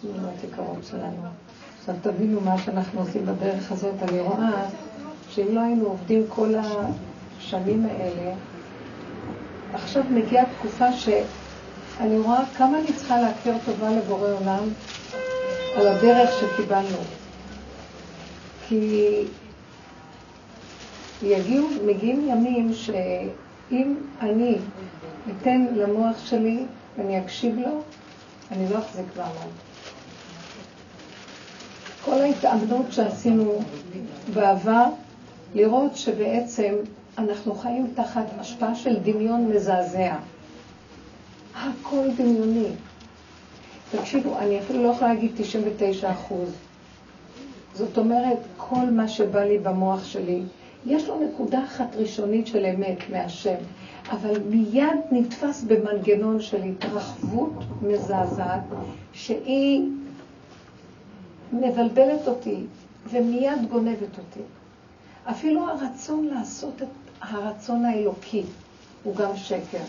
תמונות יקרות שלנו. עכשיו תבינו מה שאנחנו עושים בדרך הזאת. אני רואה שאם לא היינו עובדים כל השנים האלה, עכשיו מגיעה תקופה שאני רואה כמה אני צריכה להכיר טובה לבורא עולם על הדרך שקיבלנו. כי יגיעו, מגיעים ימים שאם אני אתן למוח שלי ואני אקשיב לו, אני לא אחזיק מעמד. כל ההתאמנות שעשינו בעבר, לראות שבעצם אנחנו חיים תחת השפעה של דמיון מזעזע. הכל דמיוני. תקשיבו, אני אפילו לא יכולה להגיד 99 אחוז. זאת אומרת, כל מה שבא לי במוח שלי, יש לו נקודה אחת ראשונית של אמת מהשם, אבל מיד נתפס במנגנון של התרחבות מזעזעת, שהיא מבלבלת אותי ומיד גונבת אותי. אפילו הרצון לעשות את הרצון האלוקי הוא גם שקר.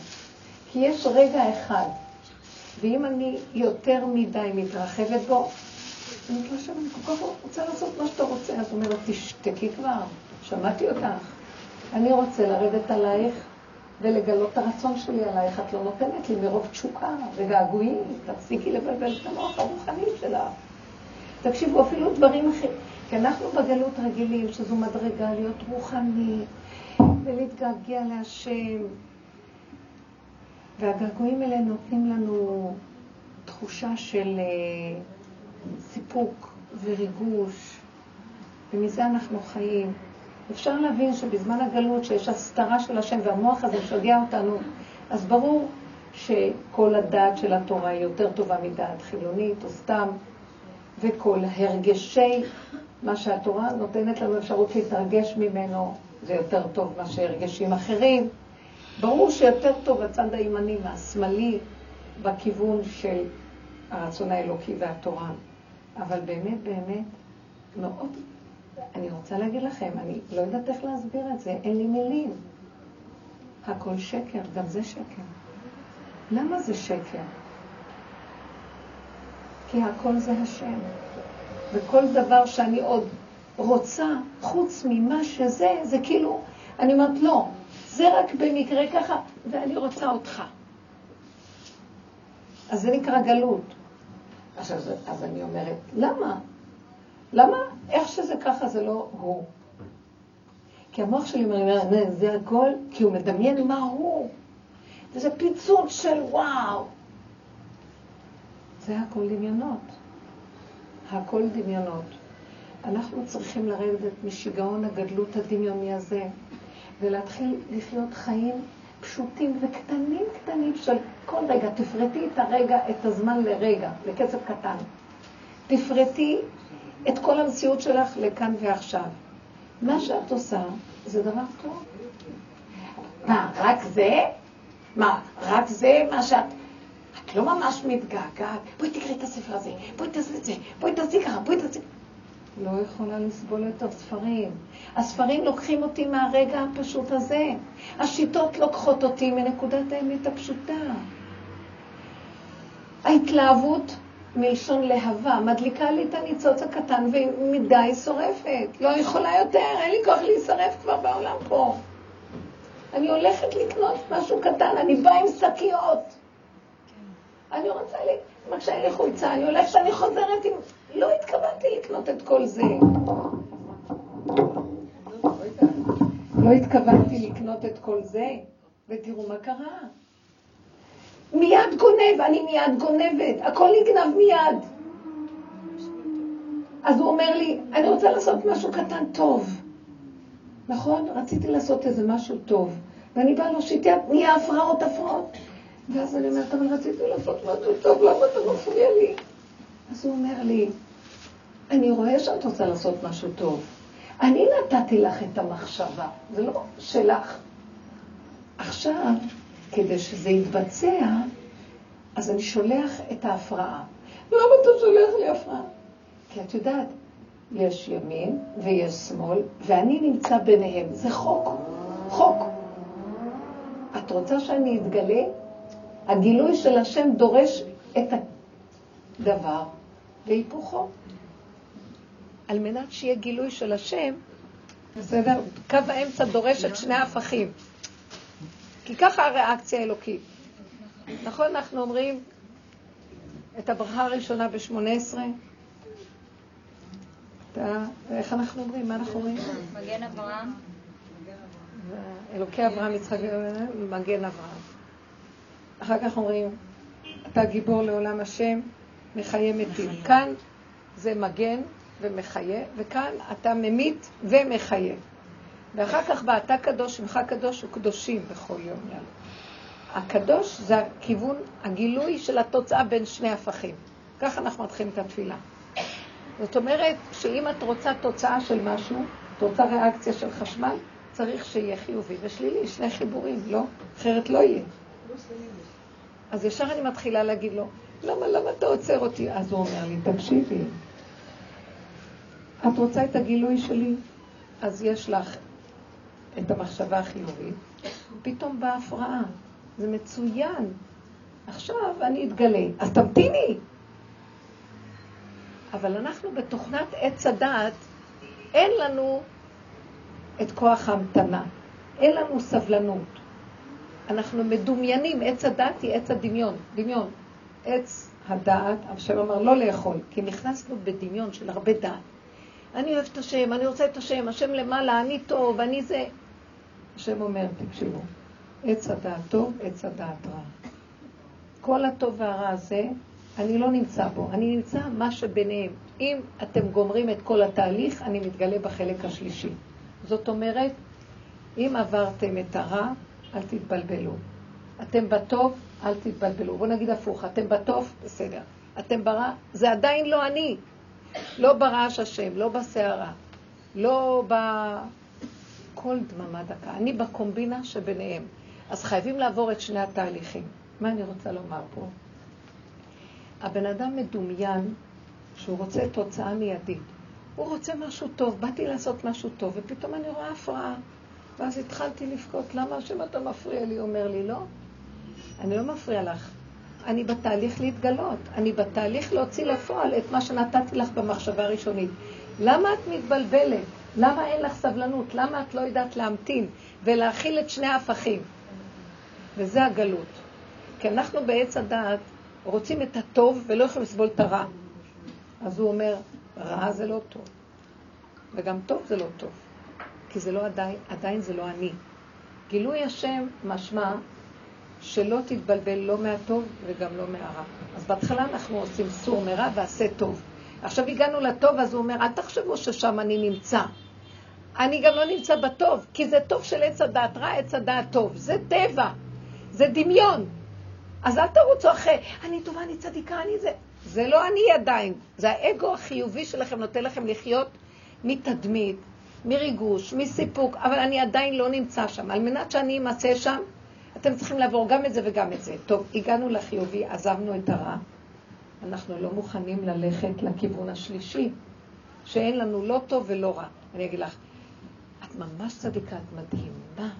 כי יש רגע אחד, ואם אני יותר מדי מתרחבת בו, אני אומרת להשם, אני כל כך רוצה לעשות מה שאתה רוצה. אז הוא אומר, תשתקי כבר, שמעתי אותך. אני רוצה לרדת עלייך ולגלות את הרצון שלי עלייך. את לא נותנת לי מרוב תשוקה וגעגועים, תפסיקי לבלבל את המוח הרוחני שלך. תקשיבו, אפילו דברים אחרים, כי אנחנו בגלות רגילים שזו מדרגה להיות רוחנית ולהתגעגע להשם. והגעגועים האלה נותנים לנו תחושה של אה, סיפוק וריגוש, ומזה אנחנו חיים. אפשר להבין שבזמן הגלות, שיש הסתרה של השם והמוח הזה משגע אותנו, אז ברור שכל הדעת של התורה היא יותר טובה מדעת חילונית או סתם, וכל הרגשי, מה שהתורה נותנת לנו אפשרות להתרגש ממנו, זה יותר טוב מאשר הרגשים אחרים. ברור שיותר טוב הצד הימני מהשמאלי בכיוון של הרצון האלוקי והתורה. אבל באמת, באמת, מאוד, אני רוצה להגיד לכם, אני לא יודעת איך להסביר את זה, אין לי מילים. הכל שקר, גם זה שקר. למה זה שקר? כי הכל זה השם. וכל דבר שאני עוד רוצה, חוץ ממה שזה, זה כאילו, אני אומרת, לא, זה רק במקרה ככה, ואני רוצה אותך. אז זה נקרא גלות. עכשיו, אז אני אומרת, למה? למה? איך שזה ככה זה לא הוא. כי המוח שלי אומר, זה הכל, כי הוא מדמיין מה הוא. וזה פיצוץ של וואו. זה הכל דמיונות. הכל דמיונות. אנחנו צריכים לרדת משיגעון הגדלות הדמיוני הזה, ולהתחיל לחיות חיים פשוטים וקטנים קטנים של כל רגע. תפרטי את הרגע, את הזמן לרגע, לקצב קטן. תפרטי את כל המציאות שלך לכאן ועכשיו. מה שאת עושה זה דבר טוב. מה, רק זה? מה, רק זה מה שאת... לא ממש מתגעגעת. בואי תקראי את הספר הזה, בואי תעשי את זה, בואי תעשי ככה, בואי תעשי... לא יכולה לסבול את הספרים. הספרים לוקחים אותי מהרגע הפשוט הזה. השיטות לוקחות אותי מנקודת האמת הפשוטה. ההתלהבות מלשון להבה, מדליקה לי את הניצוץ הקטן ומדי שורפת. לא יכולה יותר, אין לי כוח להישרף כבר בעולם פה. אני הולכת לקנות משהו קטן, אני באה עם שקיות. אני רוצה, לי, שאין לי חולצה, אני הולכת, אני חוזרת עם... לא התכוונתי לקנות את כל זה. לא התכוונתי לקנות את כל זה, ותראו מה קרה. מיד גונב, אני מיד גונבת, הכל נגנב מיד. אז הוא אומר לי, אני רוצה לעשות משהו קטן טוב. נכון? רציתי לעשות איזה משהו טוב. ואני באה להושיט יד, נהיה הפרעות הפרעות. ואז אני אומרת, אבל רציתי לעשות משהו טוב, למה אתה מפריע לי? אז הוא אומר לי, אני רואה שאת רוצה לעשות משהו טוב. אני נתתי לך את המחשבה, זה לא שלך. עכשיו, כדי שזה יתבצע, אז אני שולח את ההפרעה. למה אתה שולח לי הפרעה? כי את יודעת, יש ימין ויש שמאל, ואני נמצא ביניהם. זה חוק, חוק. את רוצה שאני אתגלה? הגילוי של השם דורש את הדבר והיפוכו. על מנת שיהיה גילוי של השם, בסדר? קו האמצע דורש את שני ההפכים. כי ככה הריאקציה האלוקית. נכון, אנחנו אומרים את הברכה הראשונה ב-18? איך אנחנו אומרים? מה אנחנו אומרים? מגן אברהם. אלוקי אברהם, יצחק, מגן אברהם. אחר כך אומרים, אתה גיבור לעולם השם, מחיה מתים. כאן זה מגן ומחיה, וכאן אתה ממית ומחיה. ואחר כך בא אתה קדוש, שמך קדוש וקדושים בכל יום יאללה. הקדוש זה הכיוון, הגילוי של התוצאה בין שני הפכים. ככה אנחנו מתחילים את התפילה. זאת אומרת שאם את רוצה תוצאה של משהו, את רוצה ריאקציה של חשמל, צריך שיהיה חיובי ושלילי, שני חיבורים, לא? אחרת לא יהיה. אז ישר אני מתחילה להגיד לו, למה, למה אתה עוצר אותי? אז הוא אומר לי, תקשיבי, את רוצה את הגילוי שלי? אז יש לך את המחשבה החיובית, פתאום באה הפרעה. זה מצוין. עכשיו אני אתגלה. אז תמתיני. אבל אנחנו בתוכנת עץ הדעת, אין לנו את כוח ההמתנה. אין לנו סבלנות. אנחנו מדומיינים, עץ הדעת היא עץ הדמיון, דמיון. עץ הדעת, השם אמר לא לאכול, כי נכנסנו בדמיון של הרבה דעת. אני אוהבת את השם, אני רוצה את השם, השם למעלה, אני טוב, אני זה. השם אומר, תקשיבו, עץ הדעת טוב, עץ הדעת רע. כל הטוב והרע הזה, אני לא נמצא בו, אני נמצא מה שביניהם. אם אתם גומרים את כל התהליך, אני מתגלה בחלק השלישי. זאת אומרת, אם עברתם את הרע, אל תתבלבלו. אתם בטוב, אל תתבלבלו. בואו נגיד הפוך, אתם בטוב, בסדר. אתם ברע, זה עדיין לא אני. לא ברעש השם, לא בסערה, לא בכל דממה דקה. אני בקומבינה שביניהם. אז חייבים לעבור את שני התהליכים. מה אני רוצה לומר פה? הבן אדם מדומיין שהוא רוצה תוצאה מיידית. הוא רוצה משהו טוב, באתי לעשות משהו טוב, ופתאום אני רואה הפרעה. ואז התחלתי לבכות, למה השם אתה מפריע לי? הוא אומר לי, לא, אני לא מפריע לך. אני בתהליך להתגלות, אני בתהליך להוציא לפועל את מה שנתתי לך במחשבה הראשונית. למה את מתבלבלת? למה אין לך סבלנות? למה את לא יודעת להמתין ולהכיל את שני ההפכים? וזה הגלות. כי אנחנו בעץ הדעת רוצים את הטוב ולא יכולים לסבול את הרע. אז הוא אומר, רע זה לא טוב, וגם טוב זה לא טוב, כי זה לא עדיין, עדיין זה לא אני. גילוי השם משמע שלא תתבלבל לא מהטוב וגם לא מהרע. אז בהתחלה אנחנו עושים סור מרע ועשה טוב. עכשיו הגענו לטוב, אז הוא אומר, אל תחשבו ששם אני נמצא. אני גם לא נמצא בטוב, כי זה טוב של עץ הדעת רע, עץ הדעת טוב. זה טבע, זה דמיון. אז אל תרוצו אחרי, אני טובה, אני צדיקה, אני זה. זה לא אני עדיין, זה האגו החיובי שלכם נותן לכם לחיות מתדמית, מריגוש, מסיפוק, אבל אני עדיין לא נמצא שם. על מנת שאני אמצא שם, אתם צריכים לעבור גם את זה וגם את זה. טוב, הגענו לחיובי, עזבנו את הרע. אנחנו לא מוכנים ללכת לכיוון השלישי, שאין לנו לא טוב ולא רע. אני אגיד לך, את ממש צדיקה, את מדהימה.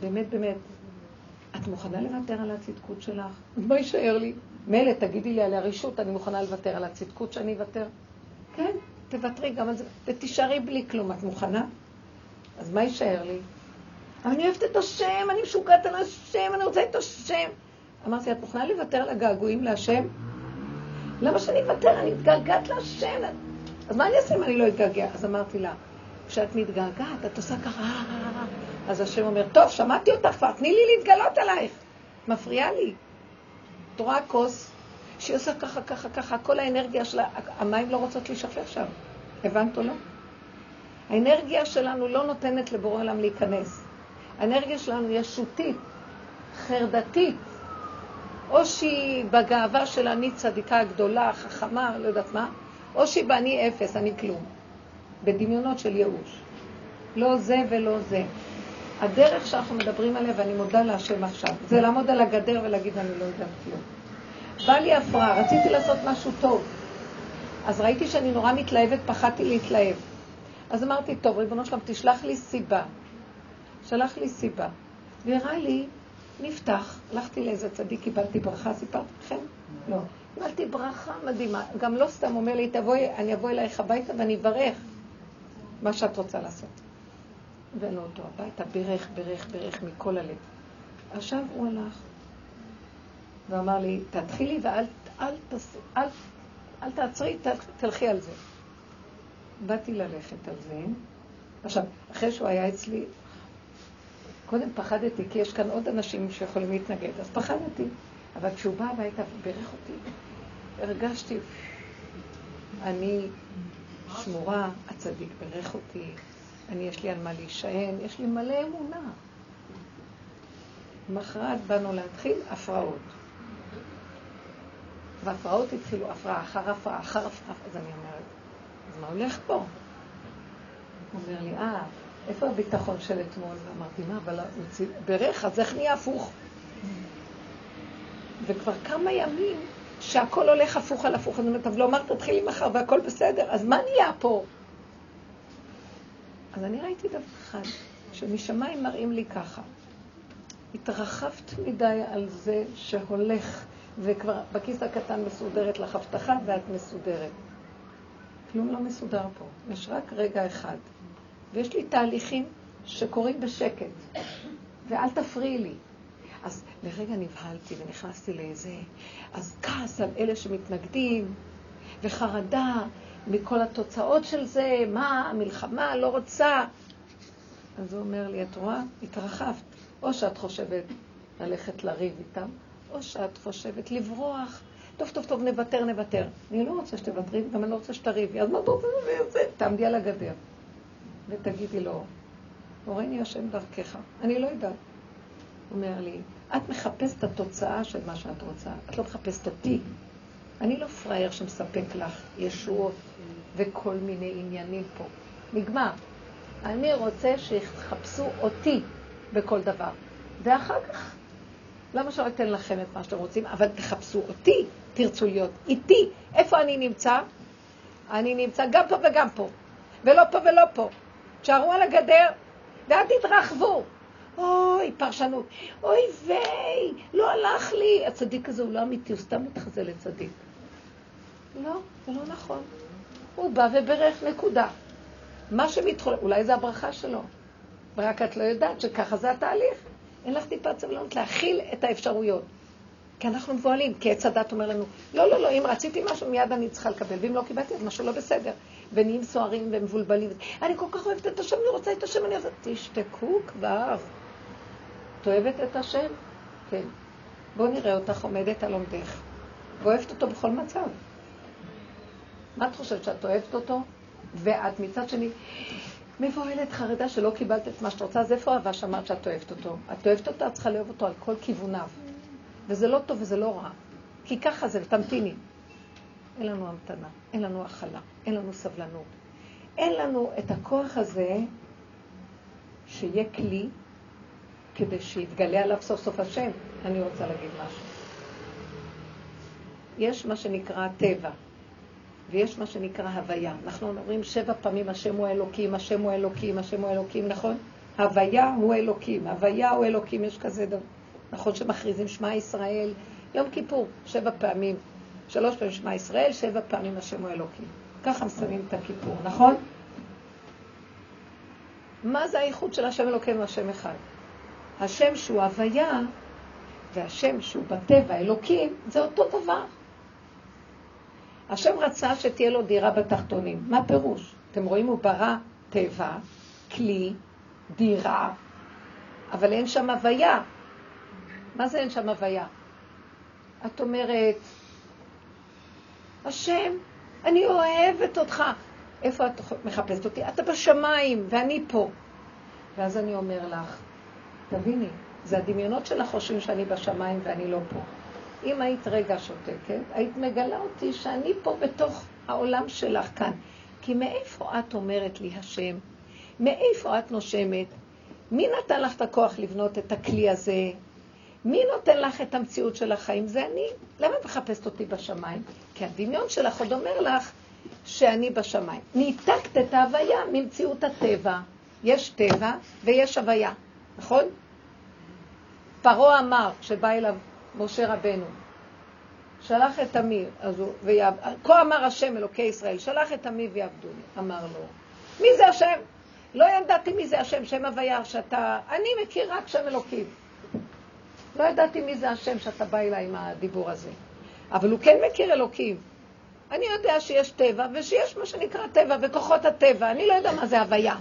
באמת, באמת. את מוכנה לוותר על הצדקות שלך? מה יישאר לי? מילא, תגידי לי על הרשות, אני מוכנה לוותר על הצדקות שאני אוותר? כן, תוותרי גם על זה, ותישארי בלי כלום. את מוכנה? אז מה יישאר לי? אני אוהבת את השם, אני משוגעת על השם, אני רוצה את השם. אמרתי, את מוכנה לוותר על הגעגועים להשם? למה שאני אוותר? אני מתגעגעת להשם. אז מה אני אעשה אם אני לא אתגעגע? אז אמרתי לה, כשאת מתגעגעת, את עושה ככה, אז השם אומר, טוב, שמעתי אותך כבר, תני לי להתגלות עלייך. מפריעה לי. את רואה כוס שהיא עושה ככה, ככה, ככה, כל האנרגיה שלה, המים לא רוצות להישפך שם. הבנת או לא? האנרגיה שלנו לא נותנת לבורא עולם להיכנס. האנרגיה שלנו ישותית, חרדתית, או שהיא בגאווה של אני צדיקה גדולה, חכמה, לא יודעת מה, או שהיא באני אפס, אני כלום. בדמיונות של ייאוש. לא זה ולא זה. הדרך שאנחנו מדברים עליה, ואני מודה להשם עכשיו, זה לעמוד על הגדר ולהגיד אני לא יודעת כלום. בא לי הפרעה, רציתי לעשות משהו טוב. אז ראיתי שאני נורא מתלהבת, פחדתי להתלהב. אז אמרתי, טוב, ריבונו שלום, תשלח לי סיבה. שלח לי סיבה. והראה לי, נפתח, הלכתי לאיזה צדיק, קיבלתי ברכה, סיפרתי לכם? לא. קיבלתי ברכה מדהימה. גם לא סתם אומר לי, תבואי, אני אבוא אלייך הביתה ואני אברך מה שאת רוצה לעשות. הבאנו אותו הביתה, בירך, בירך, בירך מכל הלב. עכשיו הוא הלך ואמר לי, תתחילי ואל אל, תס, אל, אל תעצרי, תלכי על זה. באתי ללכת על זה. עכשיו, אחרי שהוא היה אצלי, קודם פחדתי, כי יש כאן עוד אנשים שיכולים להתנגד, אז פחדתי. אבל כשהוא בא הביתה ובירך אותי, הרגשתי, אני שמורה, הצדיק בירך אותי, אני, יש לי על מה להישען, יש לי מלא אמונה. מחרת באנו להתחיל הפרעות. והפרעות התחילו, הפרעה אחר הפרעה, אחר הפרעה, אז אני אומרת, אז מה הולך פה? הוא אומר לי, אה, איפה הביטחון של אתמול? אמרתי, מה, אבל הוא בירך, אז איך נהיה הפוך? וכבר כמה ימים שהכל הולך הפוך על הפוך. אני אומרת, אבל לא אמרת, תתחילי מחר והכל בסדר, אז מה נהיה פה? אז אני ראיתי דבר אחד, שמשמיים מראים לי ככה. התרחבת מדי על זה שהולך, וכבר בכיס הקטן מסודרת לך הבטחה ואת מסודרת. כלום לא מסודר פה, יש רק רגע אחד. ויש לי תהליכים שקורים בשקט, ואל תפריעי לי. אז לרגע נבהלתי ונכנסתי לאיזה, אז כעס על אלה שמתנגדים, וחרדה מכל התוצאות של זה, מה, המלחמה, לא רוצה. אז הוא אומר לי, את רואה? התרחבת. או שאת חושבת ללכת לריב איתם, או שאת חושבת לברוח. טוב, טוב, טוב, נוותר, נוותר. אני לא רוצה שתוותרי, גם אני לא רוצה שתריבי. אז מה אתה רוצה לזה? תעמדי על הגדר ותגידי לו, הורני השם דרכך. אני לא יודעת. הוא אומר לי, את מחפשת את התוצאה של מה שאת רוצה, את לא מחפשת אותי. אני לא פראייר שמספק לך ישועות וכל מיני עניינים פה. נגמר. אני רוצה שיחפשו אותי בכל דבר. ואחר כך, למה שלא אתן לכם את מה שאתם רוצים? אבל תחפשו אותי, תרצו להיות איתי. איפה אני נמצא? אני נמצא גם פה וגם פה, ולא פה ולא פה. תשארו על הגדר ואל תתרחבו. אוי, פרשנות. אוי ויי, לא הלך לי. הצדיק הזה הוא לא אמיתי, הוא סתם מתחזה לצדיק. לא, זה לא נכון. הוא בא וברך, נקודה. מה שמתחולל, אולי זה הברכה שלו. ורק את לא יודעת שככה זה התהליך. אין לך טיפת סבלנות להכיל את האפשרויות. כי אנחנו מבוהלים, כי עץ הדת אומר לנו, לא, לא, לא, אם רציתי משהו, מיד אני צריכה לקבל, ואם לא קיבלתי, אז משהו לא בסדר. ונהיים סוערים ומבולבלים. אני כל כך אוהבת את השם, אני רוצה את השם, אני רוצה... תשתקו כבר. את אוהבת את השם? כן. בואו נראה אותך עומדת על עומדך, ואוהבת אותו בכל מצב. מה את חושבת, שאת אוהבת אותו? ואת מצד שני מבוהלת חרדה שלא קיבלת את מה שאת רוצה, אז איפה אהבה שאמרת שאת אוהבת אותו? את אוהבת אותו, את צריכה לאהוב אותו על כל כיווניו. וזה לא טוב וזה לא רע. כי ככה זה, תמתיני. אין לנו המתנה, אין לנו הכלה, אין לנו סבלנות. אין לנו את הכוח הזה שיהיה כלי כדי שיתגלה עליו סוף סוף השם. אני רוצה להגיד משהו. יש מה שנקרא טבע, ויש מה שנקרא הוויה. אנחנו אומרים שבע פעמים השם הוא אלוקים, השם הוא אלוקים, השם הוא אלוקים, נכון? הוויה הוא אלוקים, הוויה הוא אלוקים, יש כזה דבר. נכון שמכריזים שמע ישראל, יום כיפור, שבע פעמים, שלוש פעמים שמע ישראל, שבע פעמים השם הוא אלוקים. ככה מסיימים את הכיפור, נכון? מה זה האיחוד של השם אלוקינו, השם אחד? השם שהוא הוויה והשם שהוא בטבע, אלוקים, זה אותו דבר. השם רצה שתהיה לו דירה בתחתונים. מה פירוש? אתם רואים, הוא ברא טבע, כלי, דירה, אבל אין שם הוויה. מה זה אין שם הוויה? את אומרת, השם, אני אוהבת אותך. איפה את מחפשת אותי? אתה בשמיים ואני פה. ואז אני אומר לך, תביני, זה הדמיונות שלך חושבים שאני בשמיים ואני לא פה. אם היית רגע שותקת, היית מגלה אותי שאני פה בתוך העולם שלך כאן. כי מאיפה את אומרת לי, השם? מאיפה את נושמת? מי נתן לך את הכוח לבנות את הכלי הזה? מי נותן לך את המציאות של החיים? זה אני. למה את מחפשת אותי בשמיים? כי הדמיון שלך עוד אומר לך שאני בשמיים. ניתקת את ההוויה ממציאות הטבע. יש טבע ויש הוויה, נכון? פרעה אמר, כשבא אליו משה רבנו, שלח את עמי, ויעב... כה אמר השם אלוקי ישראל, שלח את עמי ויעבדוני. אמר לו, מי זה השם? לא ידעתי מי זה השם, שם הוויה, שאתה... אני מכיר רק שם אלוקים. לא ידעתי מי זה השם שאתה בא אליי עם הדיבור הזה. אבל הוא כן מכיר אלוקים. אני יודע שיש טבע, ושיש מה שנקרא טבע, וכוחות הטבע. אני לא יודע מה זה הוויה.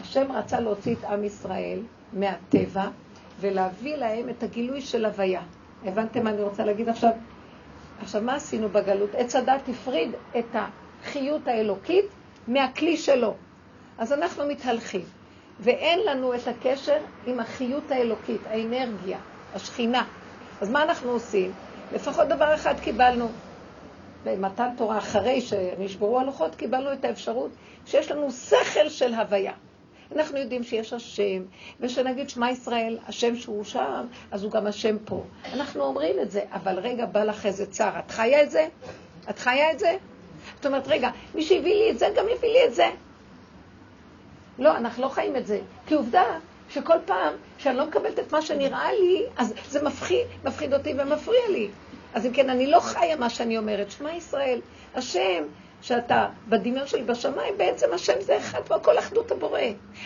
השם רצה להוציא את עם ישראל מהטבע ולהביא להם את הגילוי של הוויה. הבנתם מה אני רוצה להגיד עכשיו? עכשיו, מה עשינו בגלות? עץ הדת הפריד את החיות האלוקית מהכלי שלו. אז אנחנו מתהלכים, ואין לנו את הקשר עם החיות האלוקית, האנרגיה, השכינה. אז מה אנחנו עושים? לפחות דבר אחד קיבלנו. במתן תורה, אחרי שנשברו הלוחות, קיבלנו את האפשרות שיש לנו שכל של הוויה. אנחנו יודעים שיש השם, ושנגיד שמע ישראל, השם שהוא שם, אז הוא גם השם פה. אנחנו אומרים את זה, אבל רגע, בא לך איזה צער. את חיה את זה? את חיה את זה? זאת אומרת, רגע, מי שהביא לי את זה, גם יביא לי את זה. לא, אנחנו לא חיים את זה. כי עובדה שכל פעם שאני לא מקבלת את מה שנראה לי, אז זה מפחיד, מפחיד אותי ומפריע לי. אז אם כן, אני לא חיה מה שאני אומרת. שמע ישראל, השם שאתה בדמיון שלי בשמיים, בעצם השם זה אחד והכל אחדות הבורא.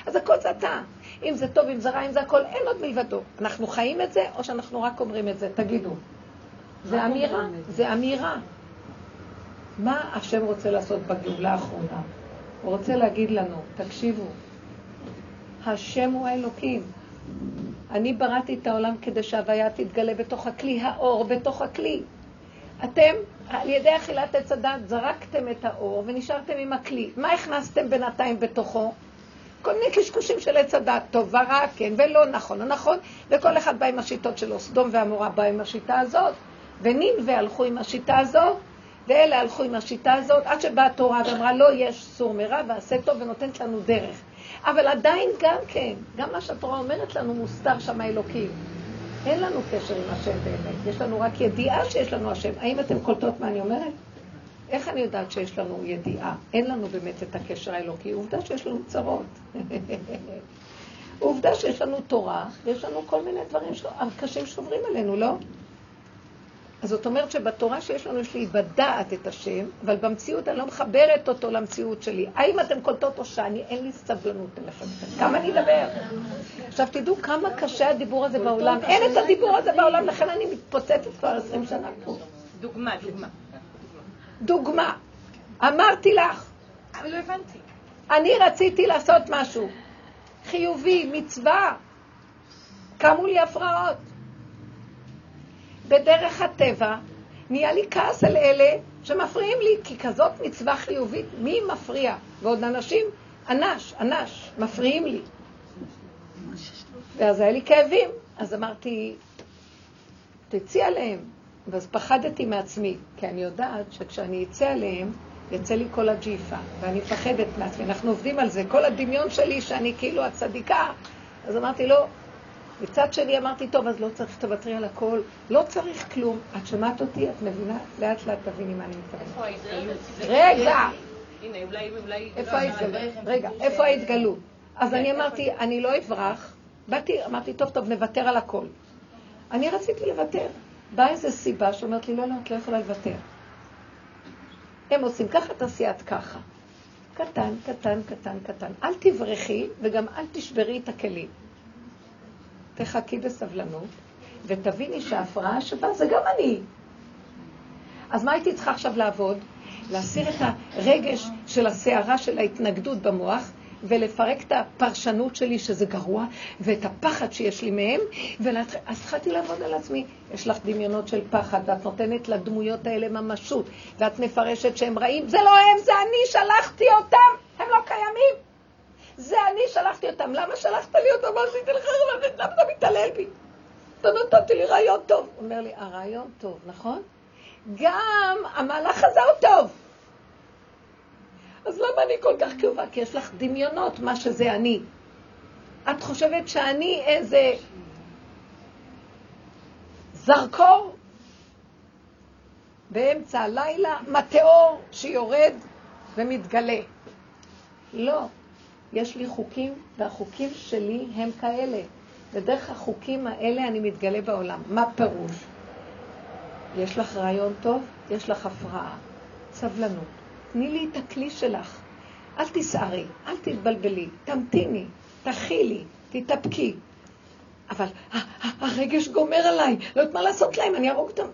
אז הכל זה אתה. אם זה טוב, אם זה רע, אם זה הכל, אין עוד מלבדו. אנחנו חיים את זה, או שאנחנו רק אומרים את זה? תגידו. זה אמירה, זה אמירה. מה השם רוצה לעשות בגאולה האחרונה? הוא רוצה להגיד לנו, תקשיבו, השם הוא האלוקים. אני בראתי את העולם כדי שההוויה תתגלה בתוך הכלי, האור בתוך הכלי. אתם, על ידי אכילת עץ הדת, זרקתם את האור ונשארתם עם הכלי. מה הכנסתם בינתיים בתוכו? כל מיני קשקושים של עץ הדת, טוב ורע, כן ולא, נכון או נכון, וכל אחד בא עם השיטות שלו. סדום ועמורה בא עם השיטה הזאת, ונינווה הלכו עם השיטה הזאת, ואלה הלכו עם השיטה הזאת, עד שבאה התורה ואמרה, לא, יש סור מרע ועשה טוב ונותנת לנו דרך. אבל עדיין גם כן, גם מה שהתורה אומרת לנו מוסתר שם האלוקים. אין לנו קשר עם השם באמת, יש לנו רק ידיעה שיש לנו השם. האם אתם קולטות מה אני אומרת? איך אני יודעת שיש לנו ידיעה? אין לנו באמת את הקשר האלוקי. עובדה שיש לנו צרות. עובדה שיש לנו תורה, ויש לנו כל מיני דברים קשים שעוברים עלינו, לא? אז זאת אומרת שבתורה שיש לנו, יש לי בדעת את השם, אבל במציאות אני לא מחברת אותו למציאות שלי. האם אתם קולטות או שאני, אין לי סבלנות אליכם. כמה אני אדבר? עכשיו תדעו כמה קשה הדיבור הזה בעולם. אין את הדיבור הזה בעולם, לכן אני מתפוצצת כבר עשרים שנה פה. דוגמה, דוגמה. דוגמה. אמרתי לך. אבל לא הבנתי. אני רציתי לעשות משהו. חיובי, מצווה. קמו לי הפרעות. בדרך הטבע, נהיה לי כעס על אלה שמפריעים לי, כי כזאת מצווה חיובית, מי מפריע? ועוד אנשים, אנש, אנש, מפריעים לי. ואז היה לי כאבים. אז אמרתי, תצאי עליהם. ואז פחדתי מעצמי, כי אני יודעת שכשאני אצא עליהם, יצא לי כל הג'יפה, ואני מפחדת מעצמי. אנחנו עובדים על זה. כל הדמיון שלי שאני כאילו הצדיקה, אז אמרתי, לא, מצד שני אמרתי, טוב, אז לא צריך, תוותרי על הכל, לא צריך כלום. את שמעת אותי, את מבינה? לאט לאט תביני מה אני מתכוונת. רגע! הנה, אולי, אולי... איפה ההתגלות? רגע, איפה ההתגלות? אז אני אמרתי, אני לא אברח. באתי, אמרתי, טוב, טוב, נוותר על הכל. אני רציתי לוותר. באה איזו סיבה שאומרת לי, לא, לא, את לא יכולה לוותר. הם עושים ככה, תעשי את ככה. קטן, קטן, קטן, קטן. אל תברחי וגם אל תשברי את הכלים. תחכי בסבלנות, ותביני שההפרעה שבאה זה גם אני. אז מה הייתי צריכה עכשיו לעבוד? להסיר את הרגש של הסערה של ההתנגדות במוח, ולפרק את הפרשנות שלי שזה גרוע, ואת הפחד שיש לי מהם, אז התחלתי לעבוד על עצמי. יש לך דמיונות של פחד, ואת נותנת לדמויות האלה ממשות, ואת מפרשת שהם רעים. זה לא הם, זה אני, שלחתי אותם, הם לא קיימים. זה אני שלחתי אותם. למה שלחת לי אותם? מה עשיתי לך? למה אתה מתעלל בי? אתה נתתי לי רעיון טוב. הוא אומר לי, הרעיון טוב, נכון? גם המהלך הזה הוא טוב. אז למה אני כל כך כאובה? כי יש לך דמיונות, מה שזה אני. את חושבת שאני איזה זרקור באמצע הלילה, מטאור שיורד ומתגלה. לא. יש לי חוקים, והחוקים שלי הם כאלה. ודרך החוקים האלה אני מתגלה בעולם. מה פירוש? יש לך רעיון טוב, יש לך הפרעה. סבלנות. תני לי את הכלי שלך. אל תסערי, אל תתבלבלי, תמתיני, תכילי, תתאפקי. אבל הרגש גומר עליי, לא יודעת מה לעשות להם, אני ארוג אותם.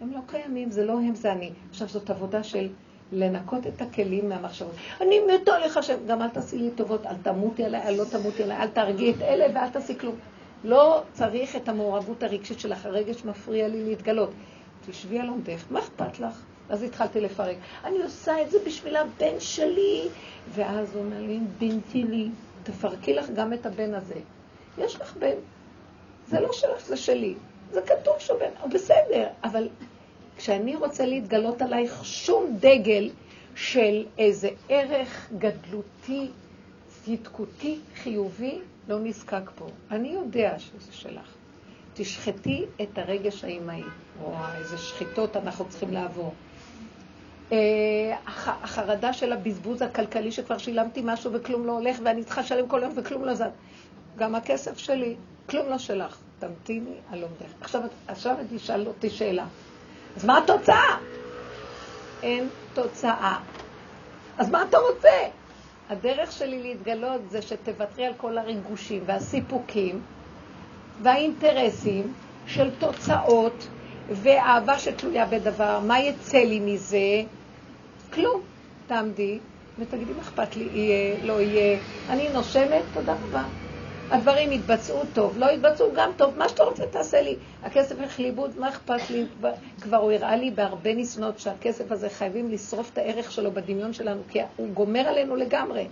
הם לא קיימים, זה לא הם, זה אני. עכשיו, זאת עבודה של לנקות את הכלים מהמחשבות. אני מתה עליך השם, גם אל תעשי לי טובות, אל תמותי עליי, אל לא תמותי עליי, אל תהרגי את אלה ואל תעשי כלום. לא צריך את המעורבות הרגשית שלך, הרגש מפריע לי להתגלות. תשבי על עומדך, מה אכפת לך? אז התחלתי לפרק. אני עושה את זה בשביל הבן שלי. ואז הוא אומר לי, בנתי לי, תפרקי לך גם את הבן הזה. יש לך בן, זה לא שלך, זה שלי. זה כתוב שבן, בסדר, אבל כשאני רוצה להתגלות עלייך שום דגל של איזה ערך גדלותי, צדקותי, חיובי, לא נזקק פה. אני יודע שזה שלך. תשחטי את הרגש האימהי. וואי, איזה שחיטות אנחנו צריכים לעבור. אה, החרדה של הבזבוז הכלכלי שכבר שילמתי משהו וכלום לא הולך ואני צריכה לשלם כל יום וכלום לא זז. גם הכסף שלי, כלום לא שלך. תמתיני על עומדך. עכשיו, עכשיו תשאל אותי שאלה. אז מה התוצאה? אין תוצאה. אז מה אתה רוצה? הדרך שלי להתגלות זה שתוותרי על כל הריגושים והסיפוקים והאינטרסים של תוצאות ואהבה שתלויה בדבר. מה יצא לי מזה? כלום. תעמדי ותגידי, מה אכפת לי, יהיה, לא יהיה. אני נושמת, תודה רבה. הדברים יתבצעו טוב, לא יתבצעו גם טוב, מה שאתה רוצה תעשה לי. הכסף ילך לאיבוד, מה אכפת לי? כבר הוא הראה לי בהרבה ניסיונות שהכסף הזה חייבים לשרוף את הערך שלו בדמיון שלנו, כי הוא גומר עלינו לגמרי.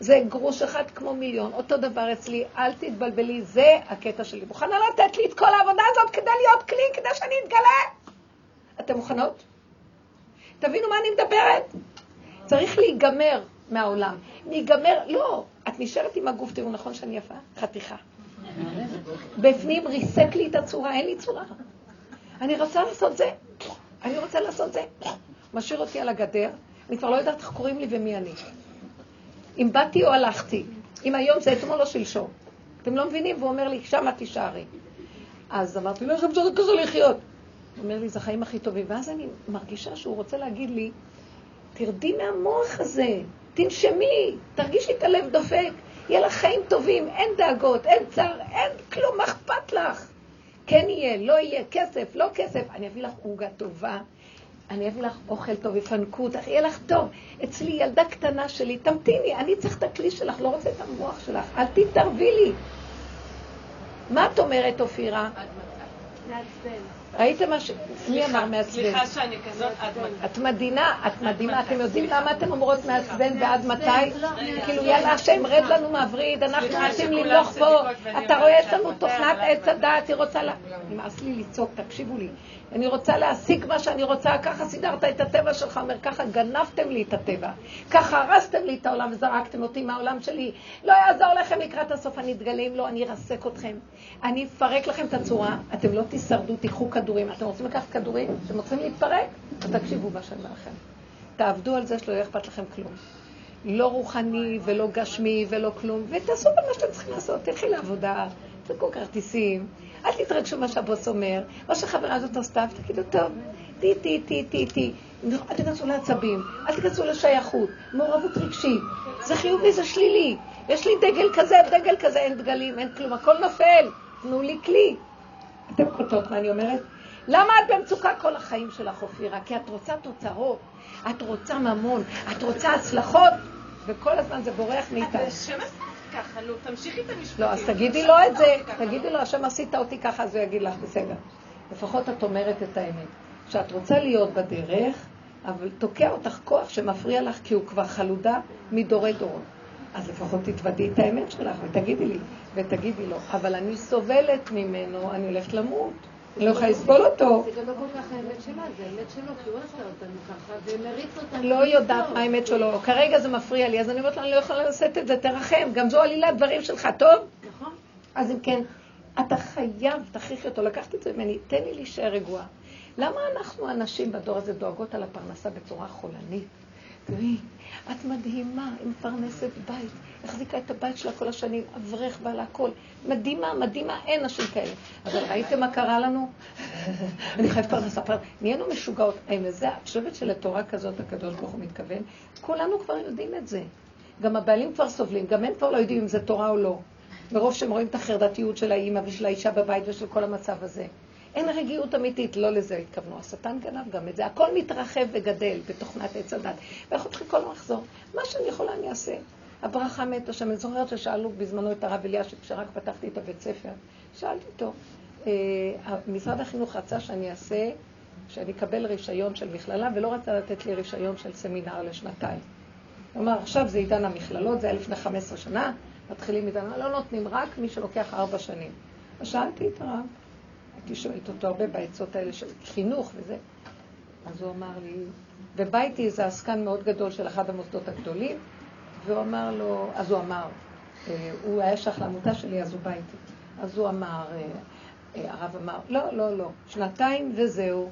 זה גרוש אחד כמו מיליון, אותו דבר אצלי, אל תתבלבלי, זה הקטע שלי. מוכנה לתת לי את כל העבודה הזאת כדי להיות כלי, כדי שאני אתגלה? אתן מוכנות? תבינו מה אני מדברת. צריך להיגמר מהעולם. להיגמר, לא, את נשארת עם הגוף, תראו, נכון שאני יפה? חתיכה. בפנים ריסק לי את הצורה, אין לי צורה. אני רוצה לעשות זה, אני רוצה לעשות זה. משאיר אותי על הגדר, אני כבר לא יודעת איך קוראים לי ומי אני. אם באתי או הלכתי, אם היום זה אתמול או שלשום. אתם לא מבינים? והוא אומר לי, שמה תישארי. אז אמרתי לו, איך אפשר כזה לחיות? הוא אומר לי, זה החיים הכי טובים. ואז אני מרגישה שהוא רוצה להגיד לי, תרדי מהמוח הזה, תנשמי, תרגישי את הלב דופק, יהיה לך חיים טובים, אין דאגות, אין צער, אין כלום, מה אכפת לך? כן יהיה, לא יהיה, כסף, לא כסף, אני אביא לך עוגה טובה, אני אביא לך אוכל טוב, יפנקו אותך, יהיה לך טוב. אצלי ילדה קטנה שלי, תמתיני, אני צריך את הכלי שלך, לא רוצה את המוח שלך, אל תתערבי לי. מה את אומרת, אופירה? מעצבן. ראיתם מה ש... מי אמר מעצבן? סליחה שאני כזאת. את מדהימה, את מדהימה. אתם יודעים למה אתם אומרות מעצבן ועד מתי? כאילו, יאללה, השם, רד לנו מהווריד, אנחנו רוצים למלוך פה. אתה רואה, יש לנו תוכנת עץ הדעת, היא רוצה ל... נמאס לי לצעוק, תקשיבו לי. אני רוצה להשיג מה שאני רוצה, ככה סידרת את הטבע שלך, אומר, ככה גנבתם לי את הטבע, ככה הרסתם לי את העולם וזרקתם אותי מהעולם שלי, לא יעזור לכם לקראת הסוף, אני אתגלה אם לא, אני ארסק אתכם, אני אפרק לכם את הצורה, אתם לא תישרדו, תיקחו כדורים, אתם רוצים לקחת כדורים? אתם רוצים להתפרק? תקשיבו מה שאני אומר לכם. תעבדו על זה שלא יהיה אכפת לכם כלום. לא רוחני ולא גשמי ולא כלום, ותעשו מה שאתם צריכים לעשות, תלכי לעבודה, תקחו כרטיסים, אל תתרגשו מה שהבוס אומר, מה שהחברה הזאת עשתה, ותגידו, טוב, טי, טי, טי, טי, טי. אל תיכנסו לעצבים, אל תיכנסו לשייכות, מעורבות רגשית. זה חיובי, זה שלילי. יש לי דגל כזה, דגל כזה, אין דגלים, אין כלום, הכל נופל. תנו לי כלי. אתם קוטעות מה אני אומרת? למה את במצוקה כל החיים שלך, אופירה? כי את רוצה תוצאות, את רוצה ממון, את רוצה הצלחות, וכל הזמן זה בורח מאיתנו. ככה, נו, תמשיכי את המשפטים. לא, אז תגידי לו את זה, תגידי לו, השם עשית אותי ככה, אז הוא יגיד לך, בסדר. לפחות את אומרת את האמת. שאת רוצה להיות בדרך, אבל תוקע אותך כוח שמפריע לך, כי הוא כבר חלודה מדורי דורות. אז לפחות תתוודי את האמת שלך ותגידי לי, ותגידי לו, אבל אני סובלת ממנו, אני הולכת למות. אני לא יכולה לסבול אותו. זה גם לא כל כך האמת שלה, זה האמת שלו, כי הוא עשה אותנו ככה, ומריץ אותנו. לא יודעת מה האמת שלו. כרגע זה מפריע לי, אז אני אומרת לו, אני לא יכולה לשאת את זה, תרחם. גם זו עלילת דברים שלך, טוב? נכון. אז אם כן, אתה חייב, תכריחי אותו, לקחת את זה ממני, תן לי להישאר רגועה. למה אנחנו הנשים בדור הזה דואגות על הפרנסה בצורה חולנית? תראי, את מדהימה, היא מפרנסת בית, החזיקה את הבית שלה כל השנים, אברך בעלה הכל. מדהימה, מדהימה, אין נשים כאלה. אבל ראיתם מה קרה לנו? אני חייבת פרנסה, פרנסה. נהיינו משוגעות. האם לזה, את חושבת שלתורה כזאת הקדוש ברוך הוא מתכוון? כולנו כבר יודעים את זה. גם הבעלים כבר סובלים, גם הם כבר לא יודעים אם זה תורה או לא. מרוב שהם רואים את החרדתיות של האימא ושל האישה בבית ושל כל המצב הזה. אין רגיעות אמיתית, לא לזה התכוונו. השטן גנב גם את זה. הכל מתרחב וגדל בתוכנת עץ הדת. ואנחנו צריכים כל הזמן לחזור. מה שאני יכולה אני אעשה. הברכה מתה שם. אני זוכרת ששאלו בזמנו את הרב אלישיב, כשרק פתחתי את הבית ספר, שאלתי אותו, אה, משרד החינוך רצה שאני אעשה, שאני אקבל רישיון של מכללה, ולא רצה לתת לי רישיון של סמינר לשנתיים. אמר, עכשיו זה עידן המכללות, זה היה לפני 15 שנה, מתחילים עידן, לא נותנים, רק מי שלוקח ארבע שנים. אז שאלתי את הרב, הייתי שואלת אותו הרבה בעצות האלה של חינוך וזה. אז הוא אמר לי, ובא איתי איזה עסקן מאוד גדול של אחד המוסדות הגדולים, והוא אמר לו, אז הוא אמר, אה, הוא היה שייך לעמותה שלי, אז הוא בא איתי. אז הוא אמר, אה, אה, הרב אמר, לא, לא, לא, שנתיים וזהו.